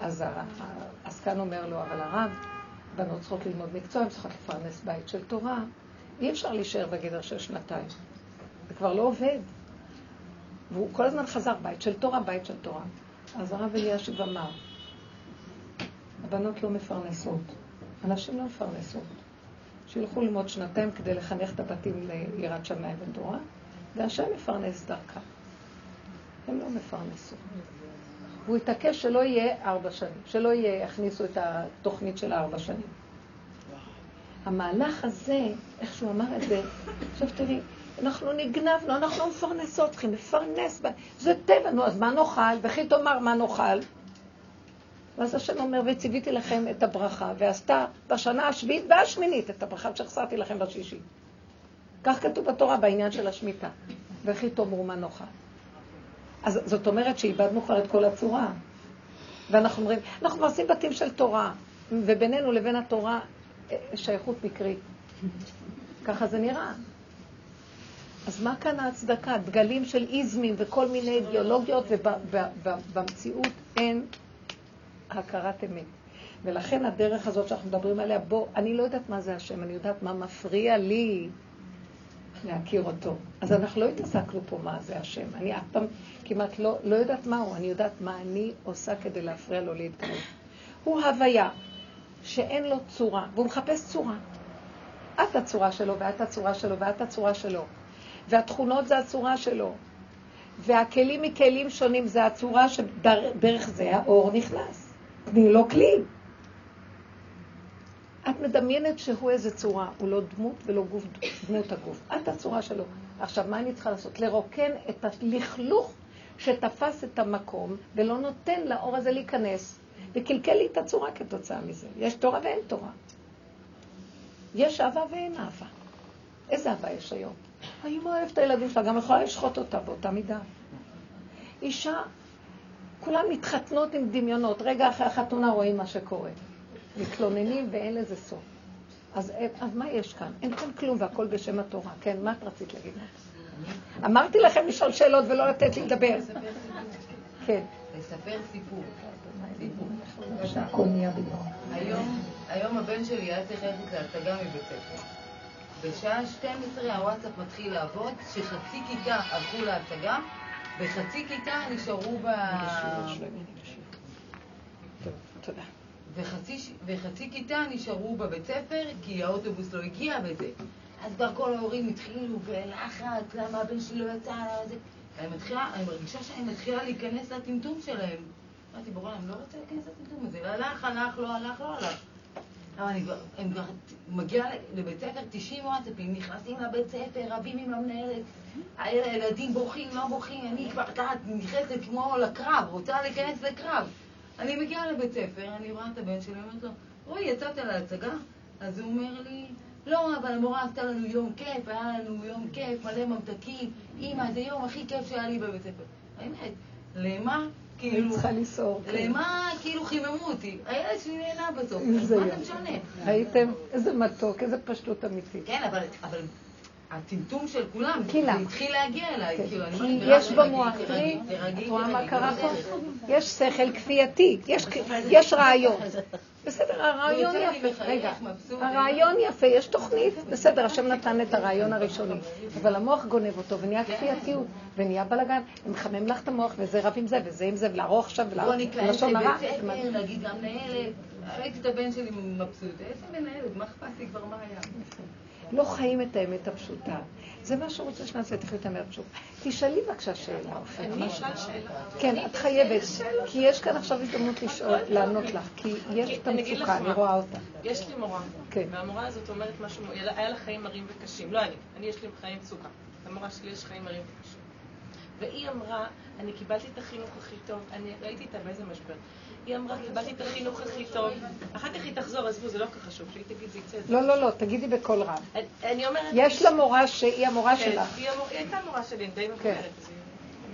אז העסקן אומר לו, אבל הרב, בנות צריכות ללמוד מקצוע, הן צריכות לפרנס בית של תורה. אי אפשר להישאר בגדר של שנתיים. זה כבר לא עובד. והוא כל הזמן חזר, בית של תורה, בית של תורה. אז הרב אלישיב אמר, הבנות לא מפרנסות, הנשים לא מפרנסות. שילכו ללמוד שנתיים כדי לחנך את הבתים ליראת שמיים ותורה, והשם מפרנס דרכם. הם לא מפרנסות. והוא התעקש שלא יהיה ארבע שנים, שלא יהיה, יכניסו את התוכנית של הארבע שנים. המהלך הזה, איך שהוא אמר את זה, עכשיו תראי, אנחנו נגנבנו, אנחנו מפרנסות, צריכים לפרנס, זה טבע, נו, אז מה נאכל? וכי תאמר מה נאכל? ואז השם אומר, וציוויתי לכם את הברכה, ועשתה בשנה השביעית והשמינית את הברכה שהחסרתי לכם בשישית. כך כתוב בתורה בעניין של השמיטה. וכי תאמרו מה נאכל. אז זאת אומרת שאיבדנו כבר את כל הצורה. ואנחנו אומרים, אנחנו עושים בתים של תורה, ובינינו לבין התורה אה, שייכות מקרית. ככה זה נראה. אז מה כאן ההצדקה? דגלים של איזמים וכל מיני אידיאולוגיות, ובמציאות אין הכרת אמת. ולכן הדרך הזאת שאנחנו מדברים עליה, בוא, אני לא יודעת מה זה השם, אני יודעת מה מפריע לי להכיר אותו. אז אנחנו לא התעסקנו פה מה זה השם. אני אף פעם כמעט לא, לא יודעת מהו, אני יודעת מה אני עושה כדי להפריע לו להתגלות. הוא הוויה שאין לו צורה, והוא מחפש צורה. את הצורה שלו, ואת הצורה שלו, ואת הצורה שלו. והתכונות זה הצורה שלו. והכלים מכלים שונים זה הצורה שדרך זה האור נכנס. תני לו כלי. את מדמיינת שהוא איזה צורה, הוא לא דמות ולא גוף, דמות הגוף. את הצורה שלו. עכשיו, מה אני צריכה לעשות? לרוקן את הלכלוך שתפס את המקום ולא נותן לאור הזה להיכנס, וקלקל לי את הצורה כתוצאה מזה. יש תורה ואין תורה. יש אהבה ואין אהבה. איזה אהבה יש היום? האמא אוהבת את הילדים שלה, גם יכולה לשחוט אותה באותה מידה. אישה, כולם מתחתנות עם דמיונות, רגע אחרי החתונה רואים מה שקורה. מתלוננים ואין לזה סוף. אז, אז מה יש כאן? אין כאן כלום והכל בשם התורה. כן, מה את רצית להגיד? אמרתי לכם לשאול שאלות ולא לתת לי לדבר. כן. לספר סיפור. היום הבן שלי היה צריך ללכת להצגה מבית ספר. בשעה 12 הוואטסאפ מתחיל לעבוד, שחצי כיתה הלכו להצגה, וחצי כיתה נשארו ב... תודה. וחצי, וחצי כיתה נשארו בבית ספר כי האוטובוס לא הגיע וזה. אז כבר כל ההורים התחילו בלחץ, למה הבן שלי לא יצא, זה... אני מתחילה, אני מרגישה שאני מתחילה להיכנס לטמטום שלהם. אמרתי, בורא, אני לא רוצה להיכנס לטמטום הזה. הלך, הלך, לא הלך, לא הלך. אבל אני כבר, הם כבר, מגיע לבית ספר, 90 וואטסאפים, נכנסים לבית ספר, רבים עם המנהלת, הילדים בוכים, לא בוכים, אני כבר, את נכנסת כמו לקרב, רוצה להיכנס לקרב. אני מגיעה לבית ספר, אני רואה את הבן שלי, אומרת לו, רועי, יצאת להצגה? אז הוא אומר לי, לא, אבל המורה עשתה לנו יום כיף, היה לנו יום כיף, מלא ממתקים, אמא, זה יום הכי כיף שהיה לי בבית ספר. האמת, למה כאילו, צריכה לסעור. כן. למה כאילו חיממו אותי? הילד שלי נהנה בסוף, מה זה משנה? ראיתם? איזה מתוק, איזה פשטות אמיתית. כן, אבל הטמטום של כולם, כי? זה התחיל להגיע אליי, כן. כאילו, אני אומרת, יש במוח, את רואה מה קרה פה? יש שכל כפייתי, יש- יש רעיון. בסדר, הרעיון יפה. רגע. הרעיון יפה, יש תוכנית, בסדר, השם נתן את הרעיון הראשוני, אבל המוח גונב אותו ונהיה כפייתיות, ונהיה בלאגן, ומחמם לך את המוח, וזה רב עם זה, וזה עם זה, ולערוך עכשיו, בוא ולשון הרע. לבית ספר, נגיד גם מנהלת, ראיתי את הבן שלי מבסוט, איזה מנהלת, מה אכפת לי כבר מה היה? לא חיים את האמת הפשוטה. זה מה שהוא רוצה שנעשה, תחי את האמת הפשוטה. תשאלי בבקשה שאלה, אופן. אני אשאל שאלה. כן, את חייבת, כי יש כאן עכשיו הזדמנות לשאול, לענות לך, כי יש את המצוקה, אני. רואה אותה. יש לי מורה, כן. והמורה הזאת אומרת משהו, היה לה חיים מרים וקשים, לא אני, אני יש לי חיים מצוקה. למורה שלי יש חיים מרים וקשים. והיא אמרה, אני קיבלתי את החינוך הכי טוב, אני ראיתי איתה באיזה משבר. היא אמרה, קיבלתי את החינוך הכי טוב, אחר כך היא תחזור, עזבו, זה לא כל כך חשוב, שהיא תגיד, זה יצא. לא, לא, לא, תגידי בקול רם. אני- אומרת... יש לה מורה שהיא המורה כן, שלך. היא הייתה מורה שלי, אני די מבוגרת, היא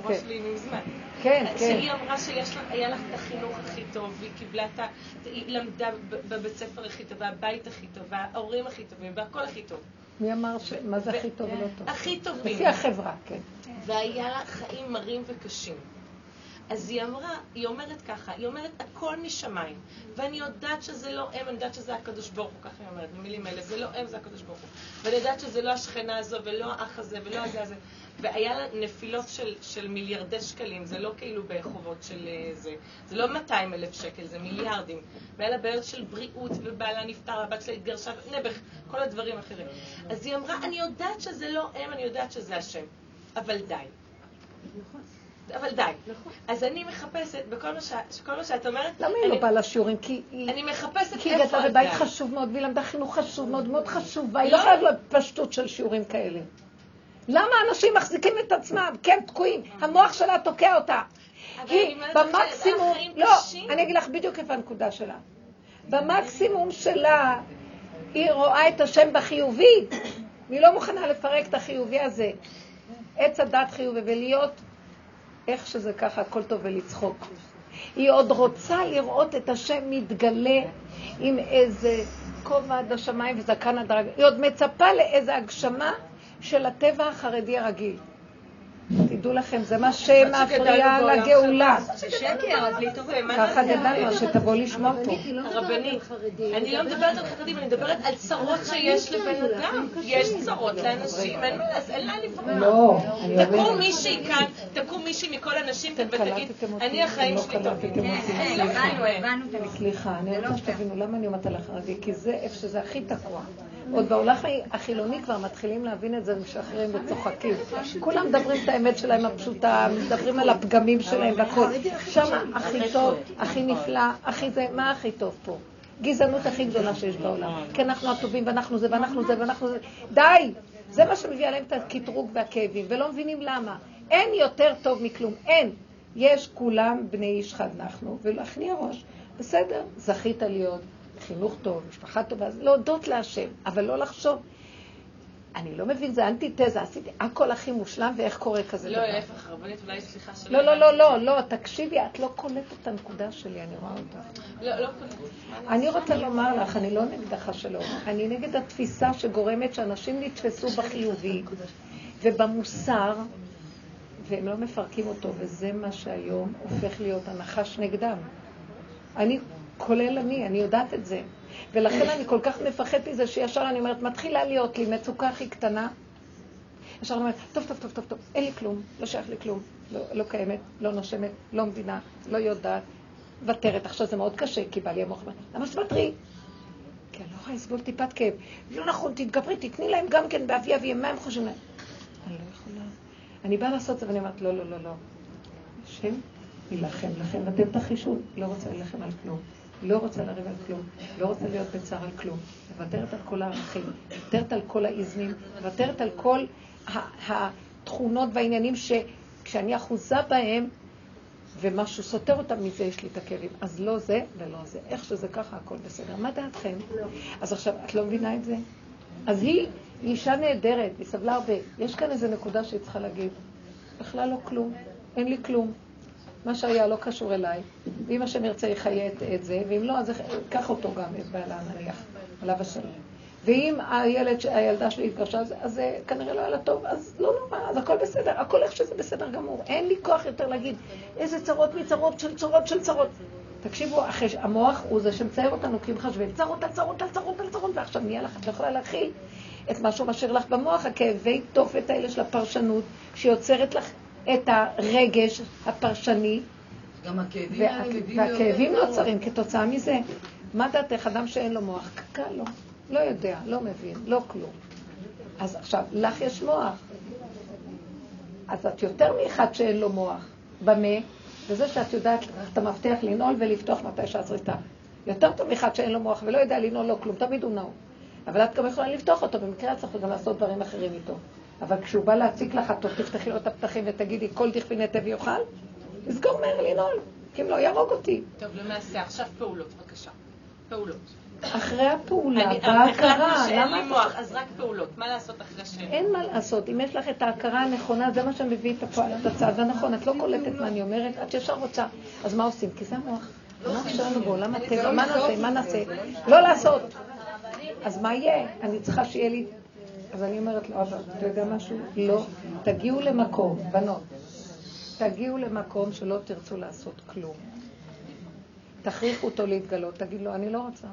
המורה כן. שלי מזמן. כן, כן. שהיא אמרה שהיה לך את החינוך הכי טוב, והיא קיבלה את ה... היא למדה בבית ספר הכי טוב, והבית הכי טוב, וההורים הכי טובים, והכל הכי טוב. מי אמר ש... מה זה הכי טוב ולא טוב? הכי טובים. לפי החברה, כן. והיה לה חיים מרים וקשים. אז היא אמרה, היא אומרת ככה, היא אומרת הכל משמיים, ואני יודעת שזה לא הם, אני יודעת שזה הקדוש ברוך הוא, ככה היא אומרת, במילים האלה, זה לא הם, זה הקדוש ברוך הוא. ואני יודעת שזה לא השכנה הזו, ולא האח הזה, ולא הזה הזה. והיה לה נפילות של, של מיליארדי שקלים, זה לא כאילו בחובות של אה, זה, זה לא 200 אלף שקל, זה מיליארדים. והיה לה בעיות של בריאות, ובעלה נפטר, הבת שלה התגרשה, נעבך, כל הדברים האחרים. אז היא אמרה, אני יודעת שזה לא הם, אני יודעת שזה השם, אבל די. אבל די. אז אני מחפשת, בכל מה, ש... כל מה שאת אומרת, למה היא אני, לא באה לשיעורים? כי היא... אני מחפשת כי היא איפה גדלה בבית. חשוב מאוד, והיא למדה חינוך חשוב מאוד, מאוד חשוב, והיא לא לא. חייבת להיות פשטות של שיעורים כאלה. למה אנשים מחזיקים את עצמם? כן, תקועים. המוח שלה תוקע אותה. היא במקסימום, לא. אני אגיד לך בדיוק איפה הנקודה שלה. במקסימום שלה, היא רואה את השם בחיובי, והיא לא מוכנה לפרק את החיובי הזה. עץ הדת חיובי, ולהיות איך שזה ככה, הכל טוב ולצחוק. היא עוד רוצה לראות את השם מתגלה עם איזה כובע עד השמיים וזקן עד הרגל. היא עוד מצפה לאיזו הגשמה של הטבע החרדי הרגיל. תדעו לכם, זה מה שמפריע לגאולה. זה שקר, אז להתעורר. מה ככה? גדלנו, שתבוא לשמוע פה. לא הרבנית, חרדים. אני לא מדברת על חרדים, אני מדברת על צרות שיש לבן אדם. יש צרות לאנשים, אין מה לעשות, אין לאן לברוח. לא, אני תקום מישהי כאן, תקום מישהי מכל הנשים כאן ותגיד, אני החיים לא שלי טובים. לא אין. סליחה, אני רוצה שתבינו למה אני אומרת על החרדי, כי זה איפה שזה הכי תקוע. עוד בעולם החילוני כבר מתחילים להבין את זה, משחררים וצוחקים. כולם מדברים את האמת שלהם הפשוטה, מדברים על הפגמים שלהם והכל. שם הכי טוב, הכי נפלא, הכי זה, מה הכי טוב פה? גזענות הכי גדולה שיש בעולם. כי אנחנו הטובים ואנחנו זה ואנחנו זה ואנחנו זה. די! זה מה שמביא עליהם את הקטרוג והכאבים, ולא מבינים למה. אין יותר טוב מכלום, אין. יש כולם בני איש חד אנחנו, ולהכניע ראש. בסדר, זכית להיות חינוך טוב, משפחה טובה, אז להודות להשם, אבל לא לחשוב. אני לא מבין, זה אנטיתזה, עשיתי הכל הכי מושלם, ואיך קורה כזה לא, דבר. להפך, הרבנית, אולי סליחה שלא... לא, לא, לא, לא, לא, תקשיבי, את לא קולטת את הנקודה שלי, אני רואה אותך. לא, לא קולטת. אני רוצה לומר לך, אני לא נגדך שלום, אני נגד התפיסה שגורמת שאנשים נתפסו בחיובי ובמוסר, והם לא מפרקים אותו, וזה מה שהיום הופך להיות הנחש נגדם. אני, כולל אני, אני יודעת את זה. ולכן אני כל כך מפחדת מזה שישר אני אומרת, מתחילה להיות לי מצוקה הכי קטנה. ישר אני אומרת, טוב, טוב, טוב, טוב, טוב, אין לי כלום, לא שייך לי כלום, לא, לא קיימת, לא נושמת, לא מבינה, לא יודעת, מוותרת. עכשיו זה מאוד קשה, כי בא לי המוח, אומר, למה שתוותרי? כי אני לא יכולה לסבול טיפת כאב. לא נכון, תתגברי, תתני להם גם כן באבי אבי, מה הם חושבים להם? אני לא יכולה. אני באה לעשות את זה ואני אומרת, לא, לא, לא, לא. השם יילחם לכם, ואתם תחישו, לא רוצה להילחם על כלום. לא רוצה לריב על כלום, לא רוצה להיות בצער על כלום, מוותרת על כל הערכים, מוותרת על כל האיזמים, מוותרת על כל התכונות והעניינים שכשאני אחוזה בהם ומשהו סותר אותם, מזה יש לי את הכאבים. אז לא זה ולא זה. איך שזה ככה, הכל בסדר. מה דעתכם? אז עכשיו, את לא מבינה את זה? אז היא, היא אישה נהדרת, היא סבלה הרבה. יש כאן איזו נקודה שהיא צריכה להגיד, בכלל לא כלום, אין לי כלום. מה שהיה לא קשור אליי, ואם השם ירצה יחיה את, את זה, ואם לא, אז קח אותו גם, את בעלה נניח, עליו השלום. ואם הילד, הילדה שלי התגרשה, אז, זה כנראה לא היה לה טוב, אז לא נורא, אז הכל בסדר, הכל איך שזה בסדר גמור. אין לי כוח יותר להגיד איזה צרות מצרות של צרות של צרות. תקשיבו, אחרי, המוח הוא זה שמצייר אותנו כי מחשבים צרות על צרות על צרות על צרות, ועכשיו נהיה לך, את לא יכולה להכיל את מה שהוא משאיר לך במוח, הכאבי תופת האלה של הפרשנות, שיוצרת לך את הרגש הפרשני, גם הכאבים וה- האלה מביאים והכאבים נוצרים כתוצאה מזה. מה דעתך, אדם שאין לו מוח? קל לו, לא יודע, לא מבין, לא כלום. אז עכשיו, לך יש מוח. אז את יותר מאחד שאין לו מוח. במה? בזה שאת יודעת את המפתח לנעול ולפתוח מתי שהזריטה. יותר טוב מאחד שאין לו מוח ולא יודע לנעול לא כלום, תמיד הוא נעול. אבל את גם יכולה לפתוח אותו, במקרה את צריכה גם לעשות דברים אחרים איתו. אבל כשהוא בא להציק לך, תפתחי לו את הפתחים ותגידי, כל דכפין יתה ויאכל, לסגור מהר לנעול, כי אם לא, יהרוג אותי. טוב, למעשה, עכשיו פעולות, בבקשה. פעולות. אחרי הפעולה, בהכרה, למה לי מוח, אז רק פעולות. מה לעשות אחרי ש... אין מה לעשות, אם יש לך את ההכרה הנכונה, זה מה שמביא את הצעד הנכון. את לא קולטת מה אני אומרת, את ישר רוצה. אז מה עושים? כי זה המוח. המוח שלנו בעולם הטבע, מה נעשה? מה נעשה? לא לעשות. אז מה יהיה? אני צריכה שיהיה לי... אז אני אומרת לו, אבל אתה יודע משהו? לא. תגיעו למקום, בנות, תגיעו למקום שלא תרצו לעשות כלום. תכריחו אותו להתגלות, תגיד לו, אני לא רוצה.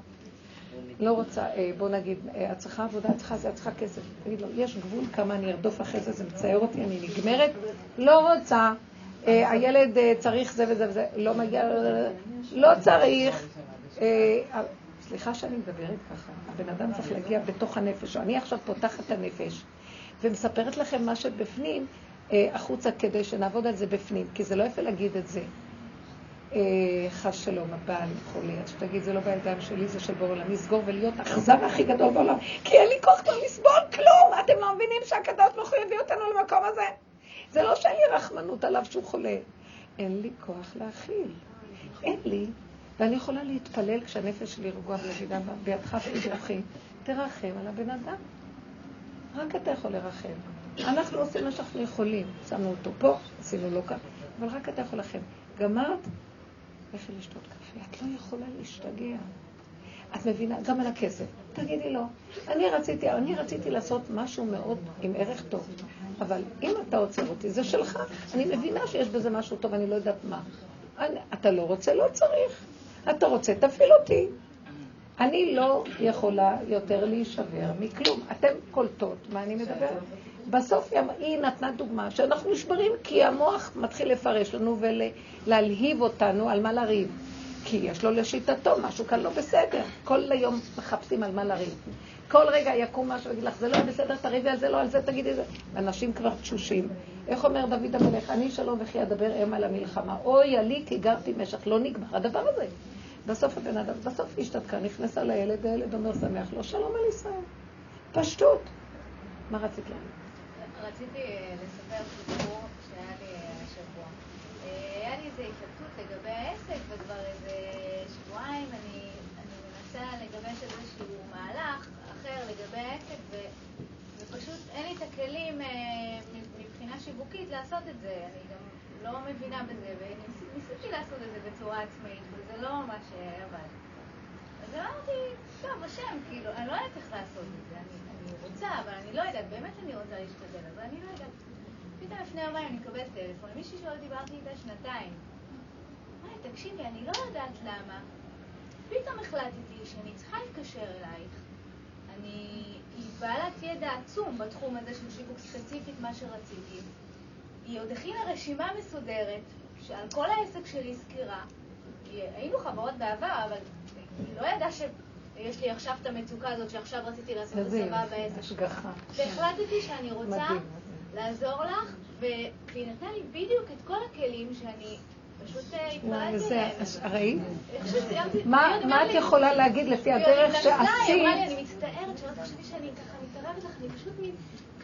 לא רוצה, אה, בוא נגיד, אה, את צריכה עבודה, את צריכה זה, את צריכה כסף. תגיד לו, יש גבול כמה אני ארדוף אחרי זה, זה מצער אותי, אני נגמרת, לא רוצה. אה, הילד אה, צריך זה וזה וזה, לא מגיע, לא צריך. סליחה שאני מדברת ככה, הבן אדם צריך להגיע בתוך הנפש. אני עכשיו פותחת את הנפש ומספרת לכם מה שבפנים, אה, החוצה, כדי שנעבוד על זה בפנים, כי זה לא יפה להגיד את זה. אה, חס שלום, הבעל חולה, אז שתגיד, זה לא בידיים שלי, זה של בור עולם, לסגור ולהיות האכזר הכי גדול בעולם, כי אין לי כוח כבר לסבול כלום, אתם לא מבינים שהקדוש ברוך הוא הביא אותנו למקום הזה? זה לא שאין לי רחמנות עליו שהוא חולה, אין לי כוח להכיל, אין לי, ואני יכולה להתפלל כשהנפש שלי רגועה ומבינה בידך תדרכי, תרחם על הבן אדם. רק אתה יכול לרחם. אנחנו עושים מה שאנחנו יכולים. שמנו אותו פה, עשינו לו כאן, אבל רק אתה יכול לכם. גמרת? לכי לשתות קפה. את לא יכולה להשתגע. את מבינה? גם על הכסף. תגידי לו, אני רציתי, אני רציתי לעשות משהו מאוד עם ערך טוב, אבל אם אתה עוצר אותי, זה שלך. אני מבינה שיש בזה משהו טוב, אני לא יודעת מה. אני, אתה לא רוצה, לא צריך. אתה רוצה, תפעיל אותי. אני לא יכולה יותר להישבר מכלום. אתן קולטות מה אני מדברת? בסוף היא נתנה דוגמה שאנחנו נשברים כי המוח מתחיל לפרש לנו ולהלהיב אותנו על מה לריב. כי יש לו לשיטתו משהו כאן לא בסדר. כל היום מחפשים על מה לריב. כל רגע יקום משהו ויגיד לך, זה לא בסדר, תריבי על זה, לא על זה, תגידי זה. אנשים כבר תשושים. איך אומר דוד המלך, אני שלום וכי אדבר אם על המלחמה. אוי, עלי כי גרתי משך, לא נגמר הדבר הזה. בסוף הבן אדם, בסוף היא השתתקה, נכנסה לילד, הילד אומר שמח לו, שלום על ישראל. פשטות. מה רצית להגיד? רציתי אה, לספר סיפור שהיה לי אה, השבוע. אה, היה לי איזו התלבטות לגבי העסק, וכבר איזה שבועיים אני, אני מנסה לגבש איזשהו מהלך אחר לגבי העסק, ו, ופשוט אין לי את הכלים מבחינה שיווקית לעשות את זה. אני גם לא מבינה בזה, וניסיתי לעשות את זה בצורה עצמאית, וזה לא מה שעבד. אז אמרתי, טוב, השם, כאילו, אני לא יודעת איך לעשות את זה. אני, אני רוצה, אבל אני לא יודעת, באמת אני רוצה להשתדל, אבל אני לא יודעת. פתאום לפני יומיים אני מקבלת טלפון, מישהי שלא דיברתי איתה שנתיים. אמרתי, תקשיבי, אני לא יודעת למה. פתאום החלטתי שאני צריכה להתקשר אלייך. אני... היא בעלת ידע עצום בתחום הזה של שיווק ספציפית, מה שרציתי. היא עוד הכינה רשימה מסודרת, שעל כל העסק שלי סקירה. היינו חברות בעבר, אבל היא לא ידעה שיש לי עכשיו את המצוקה הזאת שעכשיו רציתי לעשות הסבה בעסק. והחלטתי שאני רוצה מדהים. לעזור לך, והיא נתנה לי בדיוק את כל הכלים שאני פשוט אה, התפללתי ראית? שסיימתי- מה היא את יכולה להגיד לפי היא הדרך התנצלה, היא שעשית? אמרה לי, אני מצטערת שלא תחשבי שאני ככה מתערבת לך, אני פשוט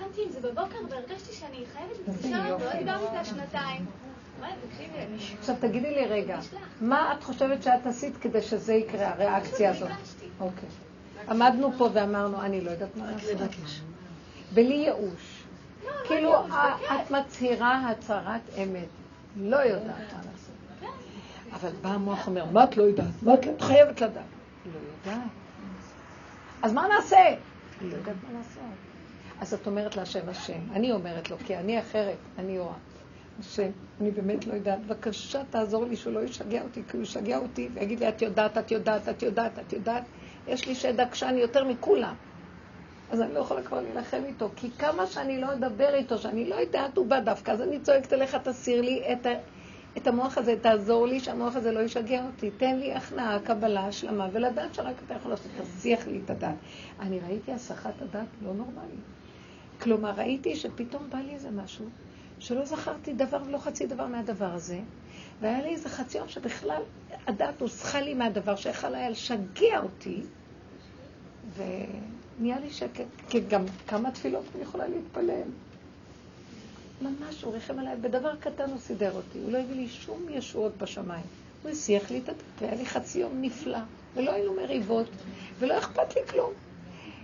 קמתי עם זה בבוקר והרגשתי שאני חייבת להתקשר יופי. ולא דיברתי איתה שנתיים. עכשיו תגידי לי רגע, מה את חושבת שאת עשית כדי שזה יקרה, הריאקציה הזאת? אוקיי. עמדנו פה ואמרנו, אני לא יודעת מה לעשות. בלי ייאוש. לא, לא כאילו. את מצהירה הצהרת אמת. לא יודעת מה לעשות. כן. אבל בא המוח אומר, מה את לא יודעת? מה את לא- חייבת לדעת? לא יודעת. אז מה נעשה? לא יודעת מה לעשות. אז את אומרת להשם השם. אני אומרת לו, כי אני אחרת, אני או השם, אני באמת לא יודעת. בבקשה, תעזור לי שהוא לא ישגע אותי, כי הוא ישגע אותי ויגיד לי, את יודעת, את יודעת, את יודעת, את יודעת. יש לי שד עקשן יותר מכולם. אז אני לא יכולה כבר להילחם איתו, כי כמה שאני לא אדבר איתו, שאני לא יודעת, הוא בא דווקא, אז אני צועקת אליך, תסיר לי את, ה, את המוח הזה, תעזור לי שהמוח הזה לא ישגע אותי, תן לי הכנעה, קבלה, השלמה, ולדעת שרק אתה יכול לעשות, תסיח לי את הדעת. אני ראיתי הסחת הדעת לא נורמלית. כלומר, ראיתי שפתאום בא לי איזה משהו, שלא זכרתי דבר ולא חצי דבר מהדבר הזה, והיה לי איזה חצי יום שבכלל הדעת הוסחה לי מהדבר שיכול היה לשגע אותי, ונהיה לי שקט, כי גם כמה תפילות אני יכולה להתפלל. ממש, הוא ריחם עליי, בדבר קטן הוא סידר אותי, הוא לא הביא לי שום ישועות בשמיים. הוא הסיח לי את הדעת, והיה לי חצי יום נפלא, ולא היינו מריבות, ולא אכפת לי כלום.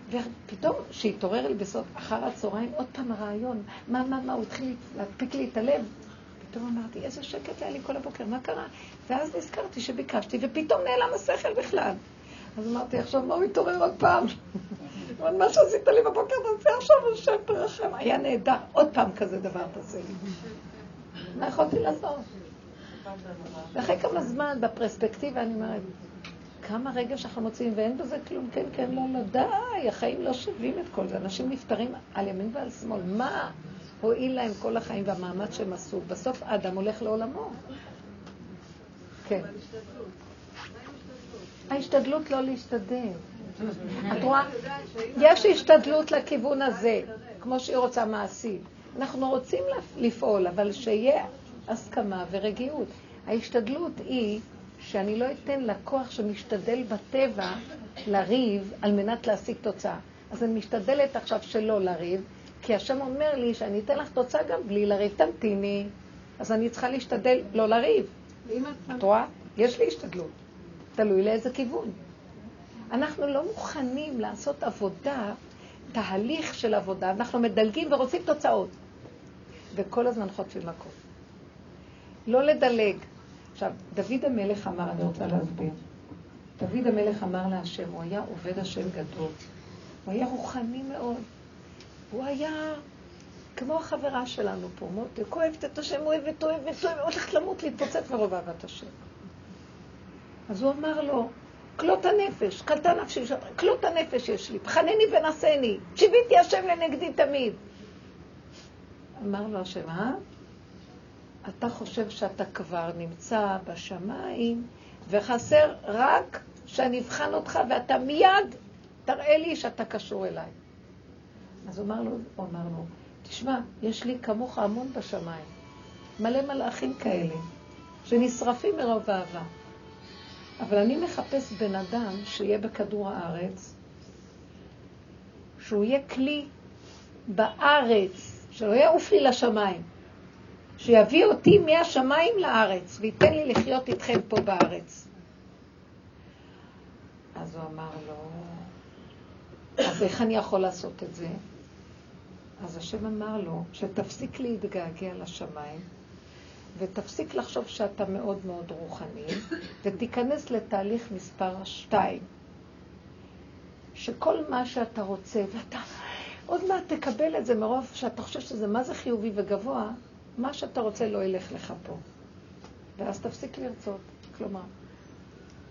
ופתאום, כשהתעורר לי בסוף, אחר הצהריים, עוד פעם הרעיון, מה, מה, מה, הוא התחיל להדפיק לי את הלב. פתאום אמרתי, איזה שקט היה לי כל הבוקר, מה קרה? ואז נזכרתי שביקשתי, ופתאום נעלם השכל בכלל. אז אמרתי, עכשיו מה הוא התעורר עוד פעם? אבל מה שעשית לי בבוקר, תעשה עכשיו השם תרחם. היה נהדר, עוד פעם כזה דבר תעשה לי. מה יכולתי לעשות? ואחרי כמה זמן, בפרספקטיבה, אני אומרת, כמה רגע שאנחנו מוצאים, ואין בזה כלום, כן, כן, לא, לא, די, החיים לא שווים את כל זה. אנשים נפטרים על ימין ועל שמאל. מה הועיל להם כל החיים והמאמץ שהם עשו? בסוף האדם הולך לעולמו. כן. ההשתדלות לא להשתדל. את רואה? יש השתדלות לכיוון הזה, כמו שהיא רוצה מעשית. אנחנו רוצים לפעול, אבל שיהיה הסכמה ורגיעות. ההשתדלות היא שאני לא אתן לכוח שמשתדל בטבע לריב על מנת להשיג תוצאה. אז אני משתדלת עכשיו שלא לריב, כי השם אומר לי שאני אתן לך תוצאה גם בלי לריב, תמתיני. אז אני צריכה להשתדל לא לריב. את רואה? יש לי השתדלות. תלוי לאיזה כיוון. אנחנו לא מוכנים לעשות עבודה, תהליך של עבודה, אנחנו מדלגים ורוצים תוצאות. וכל הזמן חוטפים מכות. לא לדלג. עכשיו, דוד המלך אמר, אני רוצה להסביר. דוד המלך אמר להשם, הוא היה עובד השם גדול. הוא היה רוחני מאוד. הוא היה כמו החברה שלנו פה, מותק, אוהבת את השם, אוהבת, אוהבת, אוהבת, הולכת למות, להתפוצץ מרוב אהבת השם. אז הוא אמר לו, כלות הנפש, קלטה נפשי, כלות הנפש יש לי, בחנני ונשני, שיביתי השם לנגדי תמיד. אמר לו השם, אה? אתה חושב שאתה כבר נמצא בשמיים, וחסר רק שאני אבחן אותך ואתה מיד תראה לי שאתה קשור אליי. אז אמר לו, אמר לו, תשמע, יש לי כמוך המון בשמיים, מלא מלאכים כאלה, שנשרפים מרוב אהבה. אבל אני מחפש בן אדם שיהיה בכדור הארץ, שהוא יהיה כלי בארץ, שלא יעוף לי לשמיים, שיביא אותי מהשמיים לארץ וייתן לי לחיות איתכם פה בארץ. אז הוא אמר לו, אז איך אני יכול לעשות את זה? אז השם אמר לו, שתפסיק להתגעגע לשמיים, ותפסיק לחשוב שאתה מאוד מאוד רוחני, ותיכנס לתהליך מספר שתיים, שכל מה שאתה רוצה, ואתה עוד מעט תקבל את זה מרוב שאתה חושב שזה מה זה חיובי וגבוה, מה שאתה רוצה לא ילך לך פה. ואז תפסיק לרצות. כלומר,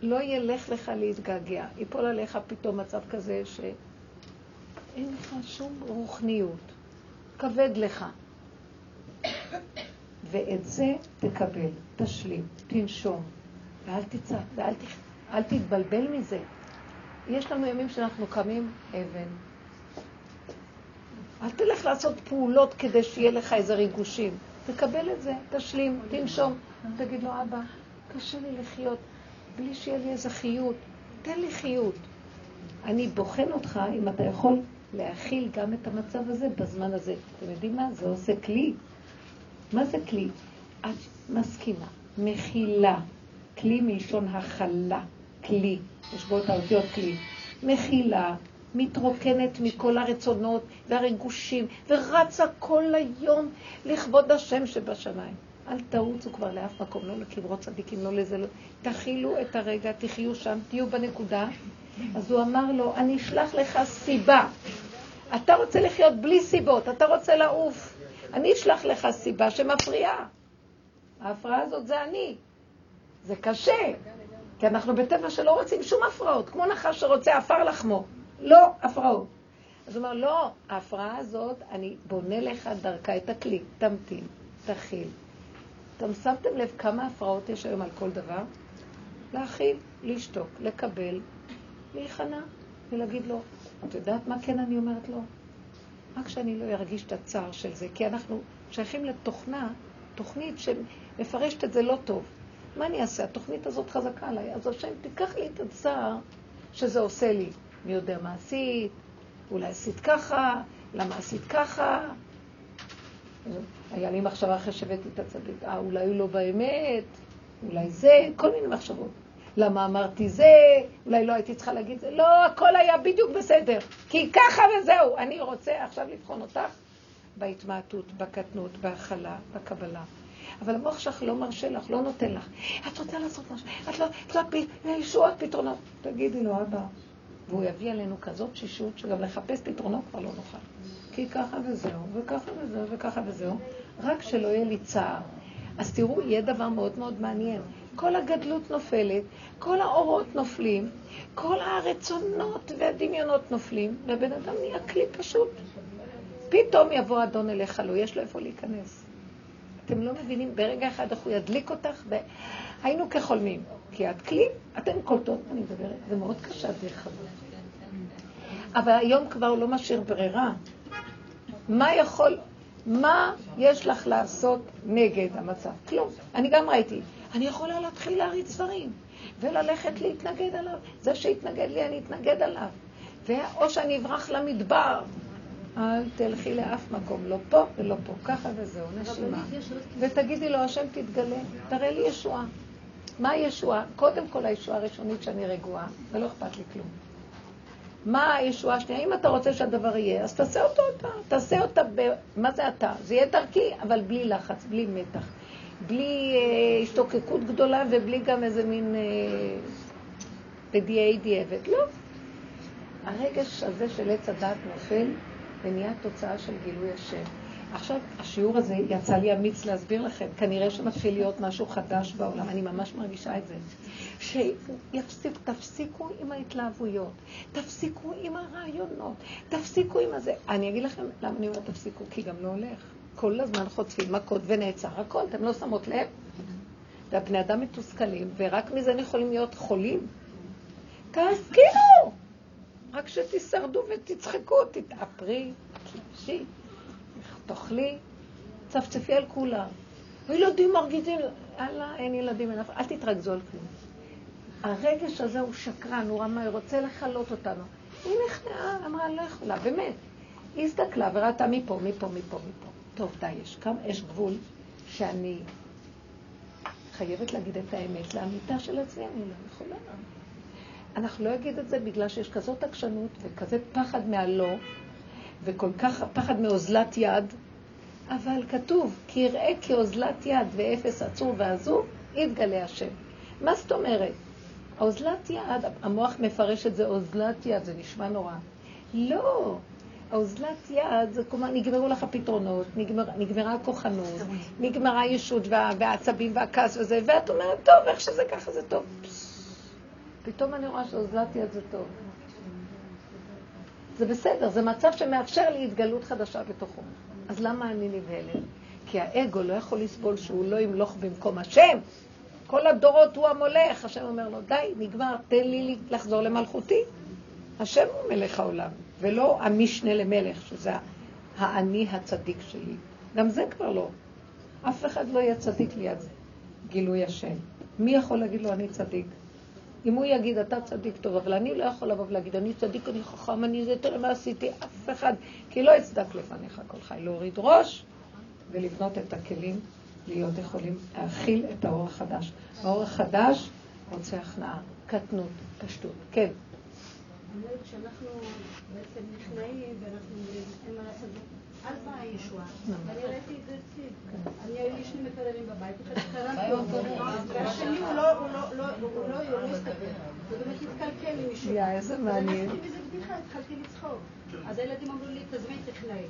לא ילך לך להתגעגע. ייפול עליך פתאום מצב כזה שאין לך שום רוחניות. כבד לך. ואת זה תקבל, תשלים, תנשום, ואל תצעק, ואל ת... אל תתבלבל מזה. יש לנו ימים שאנחנו קמים אבן. אל תלך לעשות פעולות כדי שיהיה לך איזה ריגושים. תקבל את זה, תשלים, תנשום. תגיד לו, אבא, קשה לי לחיות בלי שיהיה לי איזה חיות. תן לי חיות. אני בוחן אותך אם אתה יכול להכיל גם את המצב הזה בזמן הזה. אתם יודעים מה? זה עושה כלי. מה זה כלי? את מסכימה, מכילה. כלי מלשון הכלה. כלי. יש בו את האותיות כלי. מכילה, מתרוקנת מכל הרצונות והרגושים, ורצה כל היום לכבוד השם שבשמיים. אל תרוצו כבר לאף מקום, לא לקברות צדיקים, לא לזה, לא. תכילו את הרגע, תחיו שם, תהיו בנקודה, אז הוא אמר לו, אני אשלח לך סיבה. אתה רוצה לחיות בלי סיבות, אתה רוצה לעוף. אני אשלח לך סיבה שמפריעה. ההפרעה הזאת זה אני. זה קשה, כי אנחנו בטבע שלא רוצים שום הפרעות, כמו נחש שרוצה עפר לחמו. לא הפרעות. אז הוא אומר, לא, ההפרעה הזאת, אני בונה לך דרכה את הכלי, תמתין, תכיל. אתם שמתם לב כמה הפרעות יש היום על כל דבר? להכיל, לשתוק, לקבל, להיכנע ולהגיד לו, את יודעת מה כן אני אומרת לו? רק שאני לא ארגיש את הצער של זה, כי אנחנו שייכים לתוכנה, תוכנית שמפרשת את זה לא טוב. מה אני אעשה? התוכנית הזאת חזקה עליי, אז השם תיקח לי את הצער שזה עושה לי. מי יודע מה עשית? אולי עשית ככה? למה עשית ככה? היה לי מחשבה אחרי שהבאתי את הצדיק, אה, אולי הוא לא באמת, אולי זה, כל מיני מחשבות. למה אמרתי זה, אולי לא הייתי צריכה להגיד זה, לא, הכל היה בדיוק בסדר, כי ככה וזהו. אני רוצה עכשיו לבחון אותך בהתמעטות, בקטנות, בהכלה, בקבלה. אבל המוח שלך לא מרשה לך, לא נותן לך. את רוצה לעשות משהו, את לא, את לא, ישועות פתרונות. תגידי לו, אבא. והוא יביא עלינו כזאת שישות, שגם לחפש פתרונות כבר לא נוכל. כי ככה וזהו, וככה וזהו, וככה וזהו, רק שלא יהיה לי צער. אז תראו, יהיה דבר מאוד מאוד מעניין. כל הגדלות נופלת, כל האורות נופלים, כל הרצונות והדמיונות נופלים, והבן אדם נהיה כלי פשוט. פתאום יבוא אדון אליך, לא יש לו איפה להיכנס. אתם לא מבינים, ברגע אחד איך הוא ידליק אותך, ו... היינו כחולמים. כי את כלי, אתן קולטות מה אני מדברת, זה מאוד קשה דרך אגב. אבל היום כבר הוא לא משאיר ברירה. מה יכול, מה יש לך לעשות נגד המצב? כלום. אני גם ראיתי. אני יכולה להתחיל להריץ דברים, וללכת להתנגד עליו. זה שהתנגד לי, אני אתנגד עליו. או שאני אברח למדבר. אל תלכי לאף מקום, לא פה ולא פה, ככה וזהו, נשימה. ותגידי לו, השם תתגלה, תראה לי ישועה. מה הישועה? קודם כל הישועה הראשונית שאני רגועה, ולא אכפת לי כלום. מה הישועה השנייה? אם אתה רוצה שהדבר יהיה, אז תעשה אותו אתה. תעשה אותה ב... מה זה אתה? זה יהיה דרכי, אבל בלי לחץ, בלי מתח. בלי אה, השתוקקות גדולה ובלי גם איזה מין אה, בדיעי דיעבד. לא. הרגש הזה של עץ הדת נופל ונהיה תוצאה של גילוי השם. עכשיו, השיעור הזה יצא לי אמיץ להסביר לכם. כנראה שמתחיל להיות משהו חדש בעולם, אני ממש מרגישה את זה. שתפסיקו עם ההתלהבויות, תפסיקו עם הרעיונות, תפסיקו עם הזה. אני אגיד לכם למה אני אומרת תפסיקו, כי גם לא הולך. כל הזמן חוטפים מכות ונעצר הכל, אתם לא שמות לב? והבני אדם מתוסכלים, ורק מזה הם יכולים להיות חולים. תסכימו! רק שתישרדו ותצחקו, תתאפרי, תלבשי, תאכלי, צפצפי על כולם. הילדים מרגיזים, אללה, אין ילדים, אין אף אל תתרכזו על כלום. הרגש הזה הוא שקרן, הוא רמאי, רוצה לכלות אותנו. היא נכנעה, אמרה, לא יכולה, באמת. היא הסתכלה וראתה מפה, מפה, מפה, מפה. טוב, די, יש כמה, יש גבול שאני חייבת להגיד את האמת לאמיתה של עצמי, אני לא יכולה. אנחנו לא אגיד את זה בגלל שיש כזאת עקשנות וכזה פחד מהלא, וכל כך פחד מאוזלת יד, אבל כתוב, כי יראה כאוזלת יד ואפס עצור ועזוב, יתגלה השם. מה זאת אומרת? האוזלת יד, המוח מפרש את זה אוזלת יד, זה נשמע נורא. לא, האוזלת יד, זה כלומר, נגמרו לך פתרונות, נגמר, נגמרה הכוחנות, נגמרה הישות וה, והעצבים והכעס וזה, ואת אומרת, טוב, איך שזה ככה זה טוב. פתאום אני רואה שאוזלת יד זה טוב. זה בסדר, זה מצב שמאפשר לי התגלות חדשה בתוכו. אז למה אני נבהלת? כי האגו לא יכול לסבול שהוא לא ימלוך במקום השם. כל הדורות הוא המולך. השם אומר לו, די, נגמר, תן לי לחזור למלכותי. השם הוא מלך העולם, ולא המשנה למלך, שזה האני הצדיק שלי. גם זה כבר לא. אף אחד לא יהיה צדיק ליד גילוי השם. מי יכול להגיד לו, אני צדיק? אם הוא יגיד, אתה צדיק טוב, אבל אני לא יכול לבוא ולהגיד, אני צדיק, אני חכם, אני זה, תראה מה עשיתי, אף אחד, כי לא אצדק לפניך כל חי. להוריד ראש ולבנות את הכלים, להיות יכולים להכיל את האור החדש. האור החדש רוצה הכנעה, קטנות, פשטות. כן. כשאנחנו בעצם נכנעים ואנחנו אין מה לעשות, אז באה הישועה. ואני ראיתי את זה אצלי. אני, היו לי שני מקררים בבית, והשני הוא לא, הוא לא, לא, הוא לא, הוא לא הסתכל. זה באמת התקלקל עם מישהו. יא, איזה מעניין. לקחתי מזה בדיחה, התחלתי לצחוק. אז הילדים אמרו לי, תזמין טכנאי.